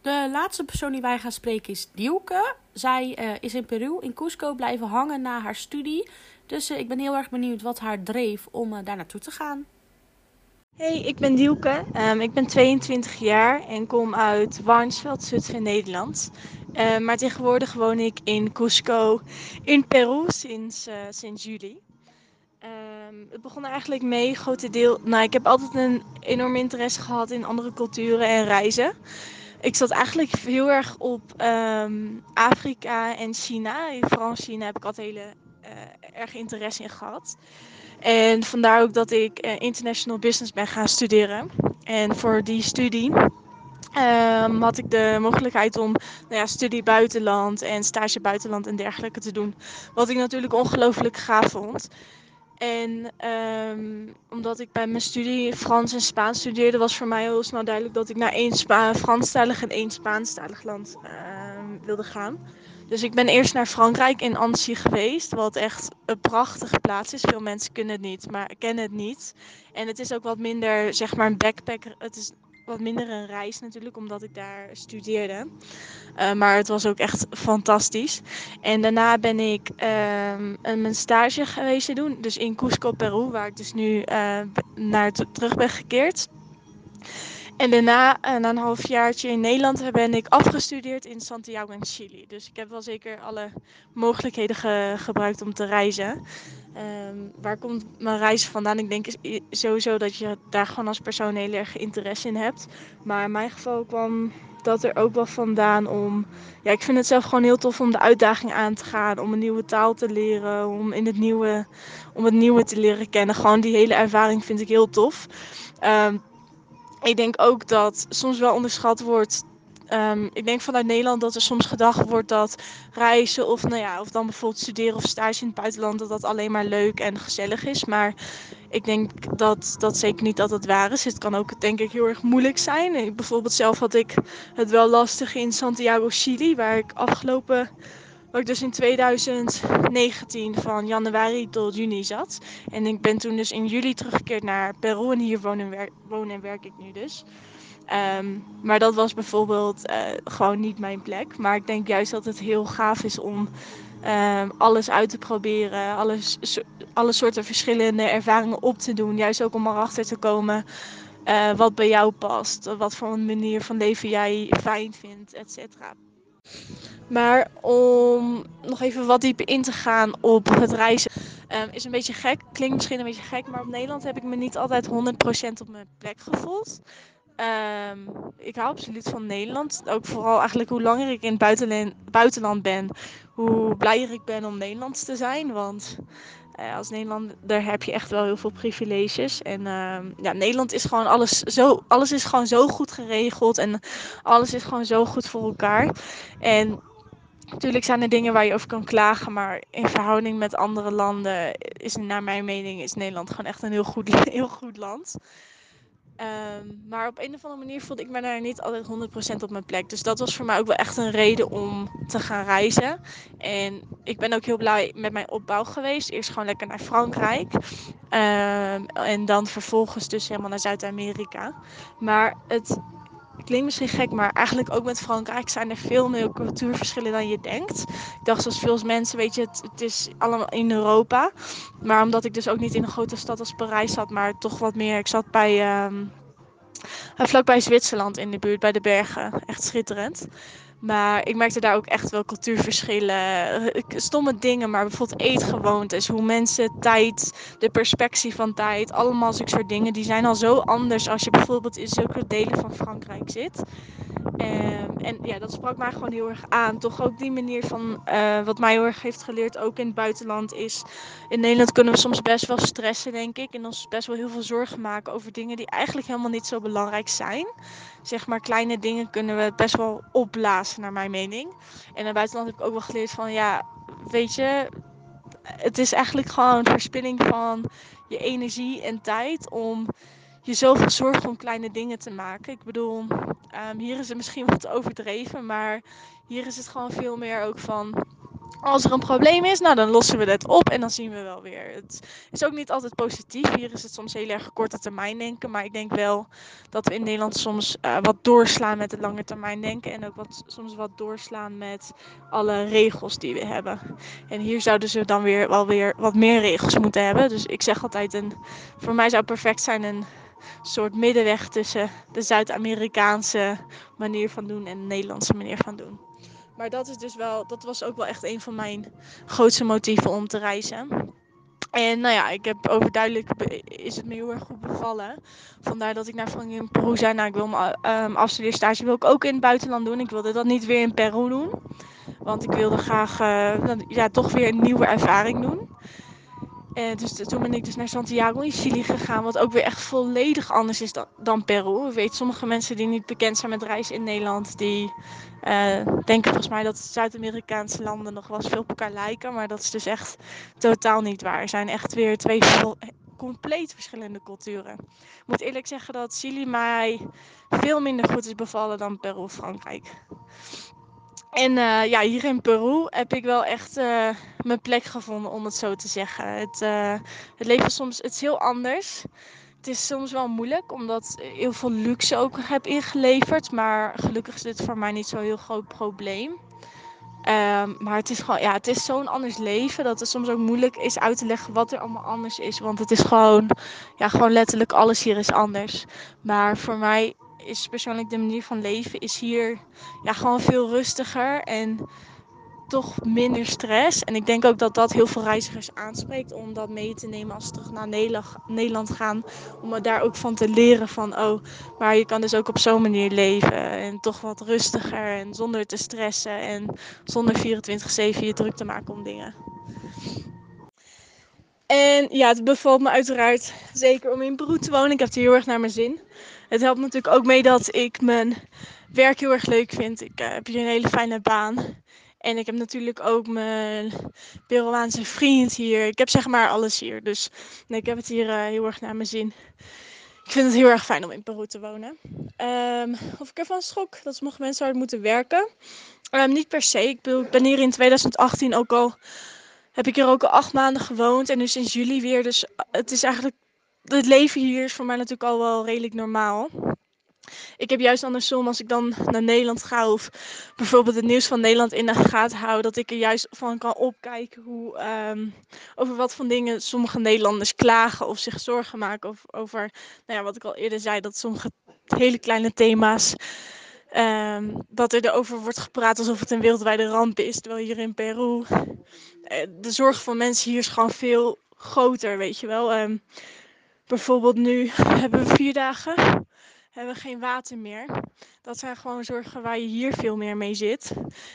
De laatste persoon die wij gaan spreken is Dielke. Zij uh, is in Peru, in Cusco, blijven hangen na haar studie. Dus uh, ik ben heel erg benieuwd wat haar dreef om uh, daar naartoe te gaan. Hey, ik ben Dielke. Um, ik ben 22 jaar en kom uit Warnsveld, Zutphen, Nederland. Uh, maar tegenwoordig woon ik in Cusco, in Peru, sinds, uh, sinds juli. Um, het begon eigenlijk mee, grote deel. Nou, ik heb altijd een enorm interesse gehad in andere culturen en reizen. Ik zat eigenlijk heel erg op Afrika en China. Vooral China heb ik altijd hele erg interesse in gehad. En vandaar ook dat ik uh, international business ben gaan studeren. En voor die studie um, had ik de mogelijkheid om nou ja, studie buitenland en stage buitenland en dergelijke te doen. Wat ik natuurlijk ongelooflijk gaaf vond. En um, omdat ik bij mijn studie Frans en Spaans studeerde, was voor mij heel snel duidelijk dat ik naar één Spa Franstalig en één Spaanstalig land uh, wilde gaan. Dus ik ben eerst naar Frankrijk in Annecy geweest, wat echt een prachtige plaats is. Veel mensen kunnen het niet, maar kennen het niet. En het is ook wat minder, zeg maar, een backpacker. Het is wat minder een reis natuurlijk, omdat ik daar studeerde. Uh, maar het was ook echt fantastisch. En daarna ben ik uh, mijn stage geweest doen, dus in Cusco, Peru, waar ik dus nu uh, naar terug ben gekeerd. En daarna, na een halfjaartje in Nederland, ben ik afgestudeerd in Santiago in Chili. Dus ik heb wel zeker alle mogelijkheden ge gebruikt om te reizen. Um, waar komt mijn reis vandaan? Ik denk sowieso dat je daar gewoon als persoon heel erg interesse in hebt. Maar in mijn geval kwam dat er ook wel vandaan om. Ja, ik vind het zelf gewoon heel tof om de uitdaging aan te gaan. Om een nieuwe taal te leren. Om, in het, nieuwe, om het nieuwe te leren kennen. Gewoon die hele ervaring vind ik heel tof. Um, ik denk ook dat soms wel onderschat wordt. Um, ik denk vanuit Nederland dat er soms gedacht wordt dat reizen of, nou ja, of dan bijvoorbeeld studeren of stage in het buitenland, dat dat alleen maar leuk en gezellig is. Maar ik denk dat dat zeker niet altijd waar is. Het kan ook denk ik heel erg moeilijk zijn. Bijvoorbeeld zelf had ik het wel lastig in Santiago, Chili, waar ik afgelopen waar ik dus in 2019 van januari tot juni zat. En ik ben toen dus in juli teruggekeerd naar Peru en hier woon en, wer woon en werk ik nu dus. Um, maar dat was bijvoorbeeld uh, gewoon niet mijn plek. Maar ik denk juist dat het heel gaaf is om um, alles uit te proberen. Alles, alle soorten verschillende ervaringen op te doen. Juist ook om erachter te komen uh, wat bij jou past. Wat voor een manier van leven jij fijn vindt, et cetera. Maar om nog even wat dieper in te gaan op het reizen. Um, is een beetje gek, klinkt misschien een beetje gek, maar op Nederland heb ik me niet altijd 100% op mijn plek gevoeld. Um, ik hou absoluut van Nederland. Ook vooral eigenlijk hoe langer ik in het buitenland, buitenland ben, hoe blijer ik ben om Nederlands te zijn. Want uh, als Nederlander heb je echt wel heel veel privileges. En uh, ja, Nederland is gewoon alles zo, alles is gewoon zo goed geregeld. En alles is gewoon zo goed voor elkaar. En natuurlijk zijn er dingen waar je over kan klagen. Maar in verhouding met andere landen is naar mijn mening is Nederland gewoon echt een heel goed, heel goed land. Um, maar op een of andere manier voelde ik me daar niet altijd 100% op mijn plek. Dus dat was voor mij ook wel echt een reden om te gaan reizen. En ik ben ook heel blij met mijn opbouw geweest. Eerst gewoon lekker naar Frankrijk. Um, en dan vervolgens dus helemaal naar Zuid-Amerika. Maar het klinkt misschien gek, maar eigenlijk ook met Frankrijk zijn er veel meer cultuurverschillen dan je denkt. Ik dacht zoals veel mensen, weet je, het, het, is allemaal in Europa. Maar omdat ik dus ook niet in een grote stad als Parijs zat, maar toch wat meer, ik zat bij, um, vlakbij Zwitserland in de buurt, bij de bergen. Echt schitterend. Maar ik merkte daar ook echt wel cultuurverschillen. Stomme dingen, maar bijvoorbeeld eetgewoontes. Hoe mensen tijd, de perspectie van tijd. Allemaal zulke soort dingen. Die zijn al zo anders als je bijvoorbeeld in zulke delen van Frankrijk zit. Um, en ja, dat sprak mij gewoon heel erg aan. Toch ook die manier van uh, wat mij heel erg heeft geleerd, ook in het buitenland, is in Nederland kunnen we soms best wel stressen, denk ik. En ons best wel heel veel zorgen maken over dingen die eigenlijk helemaal niet zo belangrijk zijn. Zeg maar, kleine dingen kunnen we best wel opblazen, naar mijn mening. En in het buitenland heb ik ook wel geleerd van, ja, weet je, het is eigenlijk gewoon verspilling van je energie en tijd om je zoveel zorgen om kleine dingen te maken. Ik bedoel, um, hier is het misschien wat overdreven, maar hier is het gewoon veel meer ook van als er een probleem is, nou dan lossen we dat op en dan zien we wel weer. Het is ook niet altijd positief. Hier is het soms heel erg korte termijn denken. Maar ik denk wel dat we in Nederland soms uh, wat doorslaan met het lange termijn denken. En ook wat, soms wat doorslaan met alle regels die we hebben. En hier zouden ze dan weer wel weer wat meer regels moeten hebben. Dus ik zeg altijd, een, voor mij zou perfect zijn een soort middenweg tussen de Zuid-Amerikaanse manier van doen en de Nederlandse manier van doen. Maar dat, is dus wel, dat was ook wel echt een van mijn grootste motieven om te reizen. En nou ja, ik heb overduidelijk is het me heel erg goed bevallen. Vandaar dat ik naar Frankrijk Peru zei. Nou, ik wil mijn um, afstudeerstage wil ik ook in het buitenland doen. Ik wilde dat niet weer in Peru doen. Want ik wilde graag uh, ja, toch weer een nieuwe ervaring doen. En dus toen ben ik dus naar Santiago in Chili gegaan, wat ook weer echt volledig anders is dan, dan Peru. Ik weet, sommige mensen die niet bekend zijn met reizen in Nederland, die uh, denken volgens mij dat Zuid-Amerikaanse landen nog wel eens veel op elkaar lijken. Maar dat is dus echt totaal niet waar. Er zijn echt weer twee compleet verschillende culturen. Ik moet eerlijk zeggen dat Chili mij veel minder goed is bevallen dan Peru of Frankrijk. En uh, ja, hier in Peru heb ik wel echt uh, mijn plek gevonden, om het zo te zeggen. Het, uh, het leven soms, het is heel anders. Het is soms wel moeilijk, omdat ik heel veel luxe ook heb ingeleverd. Maar gelukkig is dit voor mij niet zo'n heel groot probleem. Um, maar het is gewoon, ja, het is zo'n anders leven dat het soms ook moeilijk is uit te leggen wat er allemaal anders is. Want het is gewoon, ja, gewoon letterlijk alles hier is anders. Maar voor mij is persoonlijk de manier van leven is hier ja, gewoon veel rustiger en toch minder stress. En ik denk ook dat dat heel veel reizigers aanspreekt om dat mee te nemen als ze terug naar Nederland gaan. Om daar ook van te leren van, oh, maar je kan dus ook op zo'n manier leven. En toch wat rustiger en zonder te stressen en zonder 24-7 je druk te maken om dingen. En ja, het bevalt me uiteraard zeker om in Peru te wonen. Ik heb het heel erg naar mijn zin. Het helpt natuurlijk ook mee dat ik mijn werk heel erg leuk vind. Ik uh, heb hier een hele fijne baan. En ik heb natuurlijk ook mijn Peruaanse vriend hier. Ik heb zeg maar alles hier. Dus nee, ik heb het hier uh, heel erg naar mijn zin. Ik vind het heel erg fijn om in Peru te wonen. Um, of ik ervan schok dat sommige mensen hard moeten werken. Um, niet per se. Ik ben hier in 2018 ook al heb ik hier ook al acht maanden gewoond en nu sinds juli weer. Dus het is eigenlijk, het leven hier is voor mij natuurlijk al wel redelijk normaal. Ik heb juist andersom, als ik dan naar Nederland ga of bijvoorbeeld het nieuws van Nederland in de gaten hou, dat ik er juist van kan opkijken hoe, um, over wat voor dingen sommige Nederlanders klagen of zich zorgen maken. Of over, nou ja, wat ik al eerder zei, dat sommige hele kleine thema's, um, dat er erover wordt gepraat alsof het een wereldwijde ramp is. Terwijl hier in Peru eh, de zorg van mensen hier is gewoon veel groter, weet je wel. Um, bijvoorbeeld nu hebben we vier dagen, hebben we geen water meer. Dat zijn gewoon zorgen waar je hier veel meer mee zit.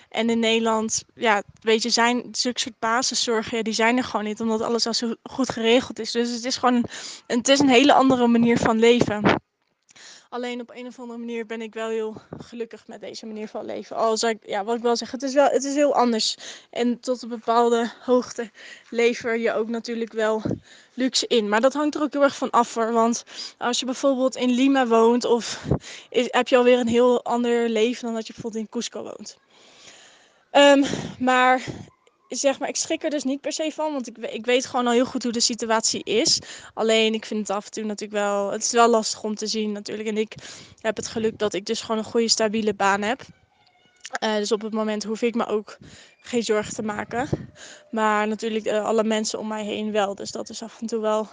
En in Nederland, ja, weet je, zijn zulke soort basiszorgen, die zijn er gewoon niet, omdat alles al zo goed geregeld is. Dus het is gewoon, het is een hele andere manier van leven. Alleen op een of andere manier ben ik wel heel gelukkig met deze manier van leven. Al ik, ja, wat ik wel zeg, het is, wel, het is heel anders. En tot een bepaalde hoogte lever je ook natuurlijk wel luxe in. Maar dat hangt er ook heel erg van af. Want als je bijvoorbeeld in Lima woont, of heb je alweer een heel ander leven dan dat je bijvoorbeeld in Cusco woont. Um, maar zeg maar, ik schrik er dus niet per se van, want ik, ik weet gewoon al heel goed hoe de situatie is. Alleen ik vind het af en toe natuurlijk wel, het is wel lastig om te zien natuurlijk. En ik heb het geluk dat ik dus gewoon een goede stabiele baan heb. Uh, dus op het moment hoef ik me ook geen zorgen te maken. Maar natuurlijk uh, alle mensen om mij heen wel. Dus dat is af en toe wel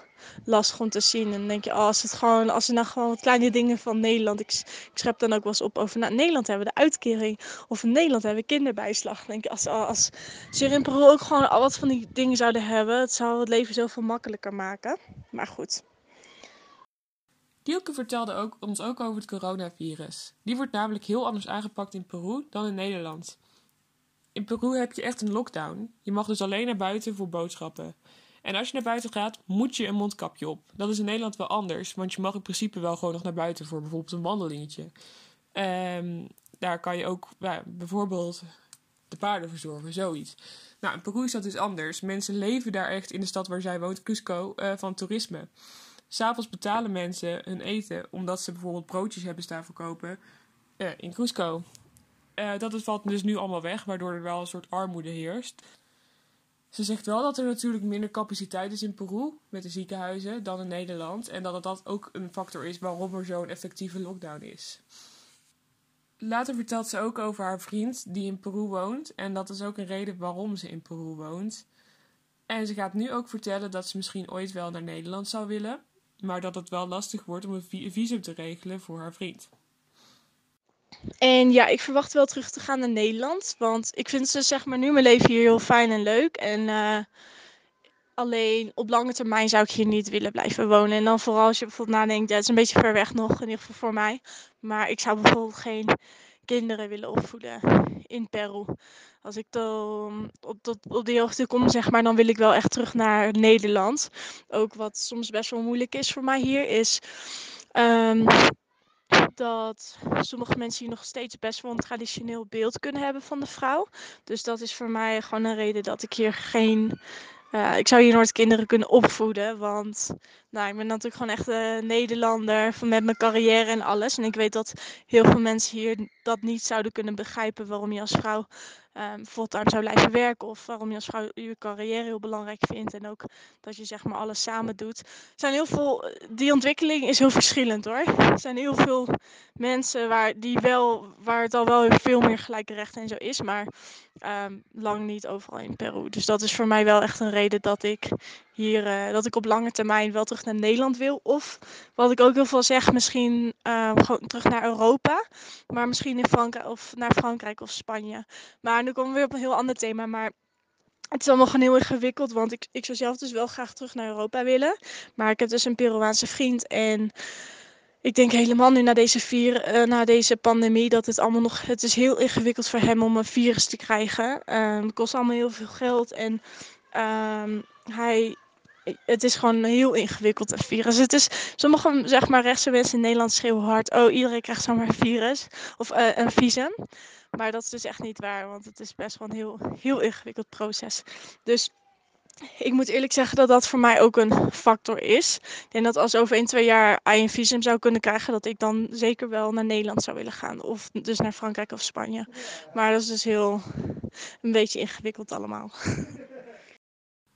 lastig om te zien. En dan denk je, oh, als het gewoon, als er nou gewoon wat kleine dingen van Nederland. Ik, ik schep dan ook wel eens op over. Nou, Nederland hebben we de uitkering. Of in Nederland hebben we kinderbijslag. Denk je, als, als, als in Peru ook gewoon al wat van die dingen zouden hebben. Het zou het leven zoveel makkelijker maken. Maar goed. Dielke vertelde ook, ons ook over het coronavirus. Die wordt namelijk heel anders aangepakt in Peru dan in Nederland. In Peru heb je echt een lockdown. Je mag dus alleen naar buiten voor boodschappen. En als je naar buiten gaat, moet je een mondkapje op. Dat is in Nederland wel anders, want je mag in principe wel gewoon nog naar buiten voor bijvoorbeeld een wandelingetje. Um, daar kan je ook bijvoorbeeld de paarden verzorgen, zoiets. Nou, in Peru is dat dus anders. Mensen leven daar echt in de stad waar zij woont, Cusco, uh, van toerisme. S'avonds betalen mensen hun eten omdat ze bijvoorbeeld broodjes hebben staan verkopen uh, in Cusco. Uh, dat valt dus nu allemaal weg, waardoor er wel een soort armoede heerst. Ze zegt wel dat er natuurlijk minder capaciteit is in Peru met de ziekenhuizen dan in Nederland. En dat dat ook een factor is waarom er zo'n effectieve lockdown is. Later vertelt ze ook over haar vriend die in Peru woont. En dat is ook een reden waarom ze in Peru woont. En ze gaat nu ook vertellen dat ze misschien ooit wel naar Nederland zou willen. Maar dat het wel lastig wordt om een visum te regelen voor haar vriend. En ja, ik verwacht wel terug te gaan naar Nederland. Want ik vind ze, zeg maar, nu mijn leven hier heel fijn en leuk. En uh, alleen op lange termijn zou ik hier niet willen blijven wonen. En dan vooral als je bijvoorbeeld nadenkt, ja, het is een beetje ver weg nog, in ieder geval voor mij. Maar ik zou bijvoorbeeld geen kinderen willen opvoeden in Peru. Als ik dan op, tot, op die hoogte kom, zeg maar, dan wil ik wel echt terug naar Nederland. Ook wat soms best wel moeilijk is voor mij hier, is um, dat sommige mensen hier nog steeds best wel een traditioneel beeld kunnen hebben van de vrouw. Dus dat is voor mij gewoon een reden dat ik hier geen. Uh, ik zou hier nooit kinderen kunnen opvoeden. Want nou, ik ben natuurlijk gewoon echt een Nederlander met mijn carrière en alles. En ik weet dat heel veel mensen hier dat niet zouden kunnen begrijpen waarom je als vrouw um, fulltime zou blijven werken. Of waarom je als vrouw je carrière heel belangrijk vindt. En ook dat je zeg maar alles samen doet. Er zijn heel veel, die ontwikkeling is heel verschillend hoor. Er zijn heel veel mensen waar, die wel, waar het al wel veel meer gelijke rechten en zo is. Maar um, lang niet overal in Peru. Dus dat is voor mij wel echt een reden dat ik hier, uh, dat ik op lange termijn wel terug naar Nederland wil. Of wat ik ook heel veel zeg, misschien uh, gewoon terug naar Europa. Maar misschien in Frankrijk of naar Frankrijk of Spanje. Maar nu komen we weer op een heel ander thema. Maar het is allemaal gewoon heel ingewikkeld, want ik, ik zou zelf dus wel graag terug naar Europa willen. Maar ik heb dus een Peruaanse vriend en ik denk helemaal nu na deze, vier, uh, na deze pandemie dat het allemaal nog... Het is heel ingewikkeld voor hem om een virus te krijgen. Uh, het kost allemaal heel veel geld en uh, hij het is gewoon heel ingewikkeld, een virus. Het is, sommige zeg maar, rechtse mensen in Nederland schreeuwen hard... oh, iedereen krijgt zomaar een virus of uh, een visum. Maar dat is dus echt niet waar, want het is best wel een heel, heel ingewikkeld proces. Dus ik moet eerlijk zeggen dat dat voor mij ook een factor is. Ik denk dat als over 1, 2 jaar I een visum zou kunnen krijgen, dat ik dan zeker wel naar Nederland zou willen gaan. Of dus naar Frankrijk of Spanje. Maar dat is dus heel een beetje ingewikkeld allemaal.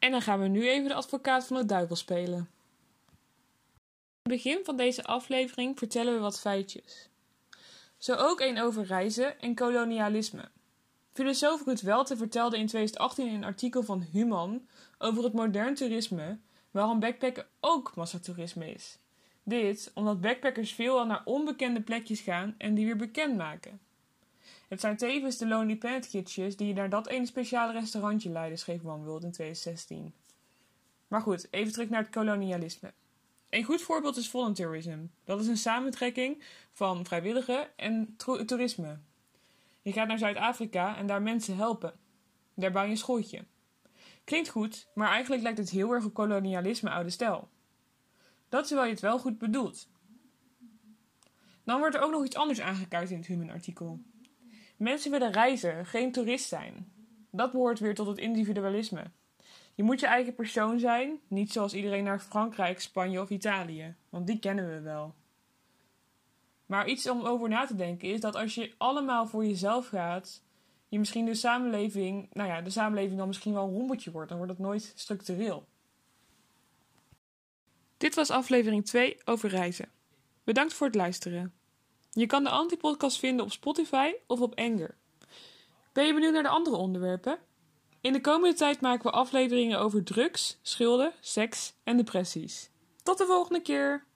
En dan gaan we nu even de advocaat van de duivel spelen. In het begin van deze aflevering vertellen we wat feitjes. Zo ook een over reizen en kolonialisme. Filosoof Ruud vertelde in 2018 in een artikel van Human over het modern toerisme waarom backpacken ook massatoerisme is. Dit omdat backpackers veelal naar onbekende plekjes gaan en die weer bekend maken. Het zijn tevens de Lonely Planet gidsjes die je naar dat ene speciale restaurantje leiden, schreef OneWorld in 2016. Maar goed, even terug naar het kolonialisme. Een goed voorbeeld is volunteerism. Dat is een samentrekking van vrijwilligen en toerisme. Je gaat naar Zuid-Afrika en daar mensen helpen. Daar bouw je een schooltje. Klinkt goed, maar eigenlijk lijkt het heel erg op kolonialisme oude stijl. Dat terwijl je het wel goed bedoelt. Dan wordt er ook nog iets anders aangekaart in het Human-artikel. Mensen willen reizen, geen toerist zijn. Dat behoort weer tot het individualisme. Je moet je eigen persoon zijn, niet zoals iedereen naar Frankrijk, Spanje of Italië, want die kennen we wel. Maar iets om over na te denken is dat als je allemaal voor jezelf gaat, je misschien de samenleving, nou ja, de samenleving dan misschien wel een rommeltje wordt, dan wordt het nooit structureel. Dit was aflevering 2 over reizen. Bedankt voor het luisteren. Je kan de Antipodcast vinden op Spotify of op Anger. Ben je benieuwd naar de andere onderwerpen? In de komende tijd maken we afleveringen over drugs, schulden, seks en depressies. Tot de volgende keer!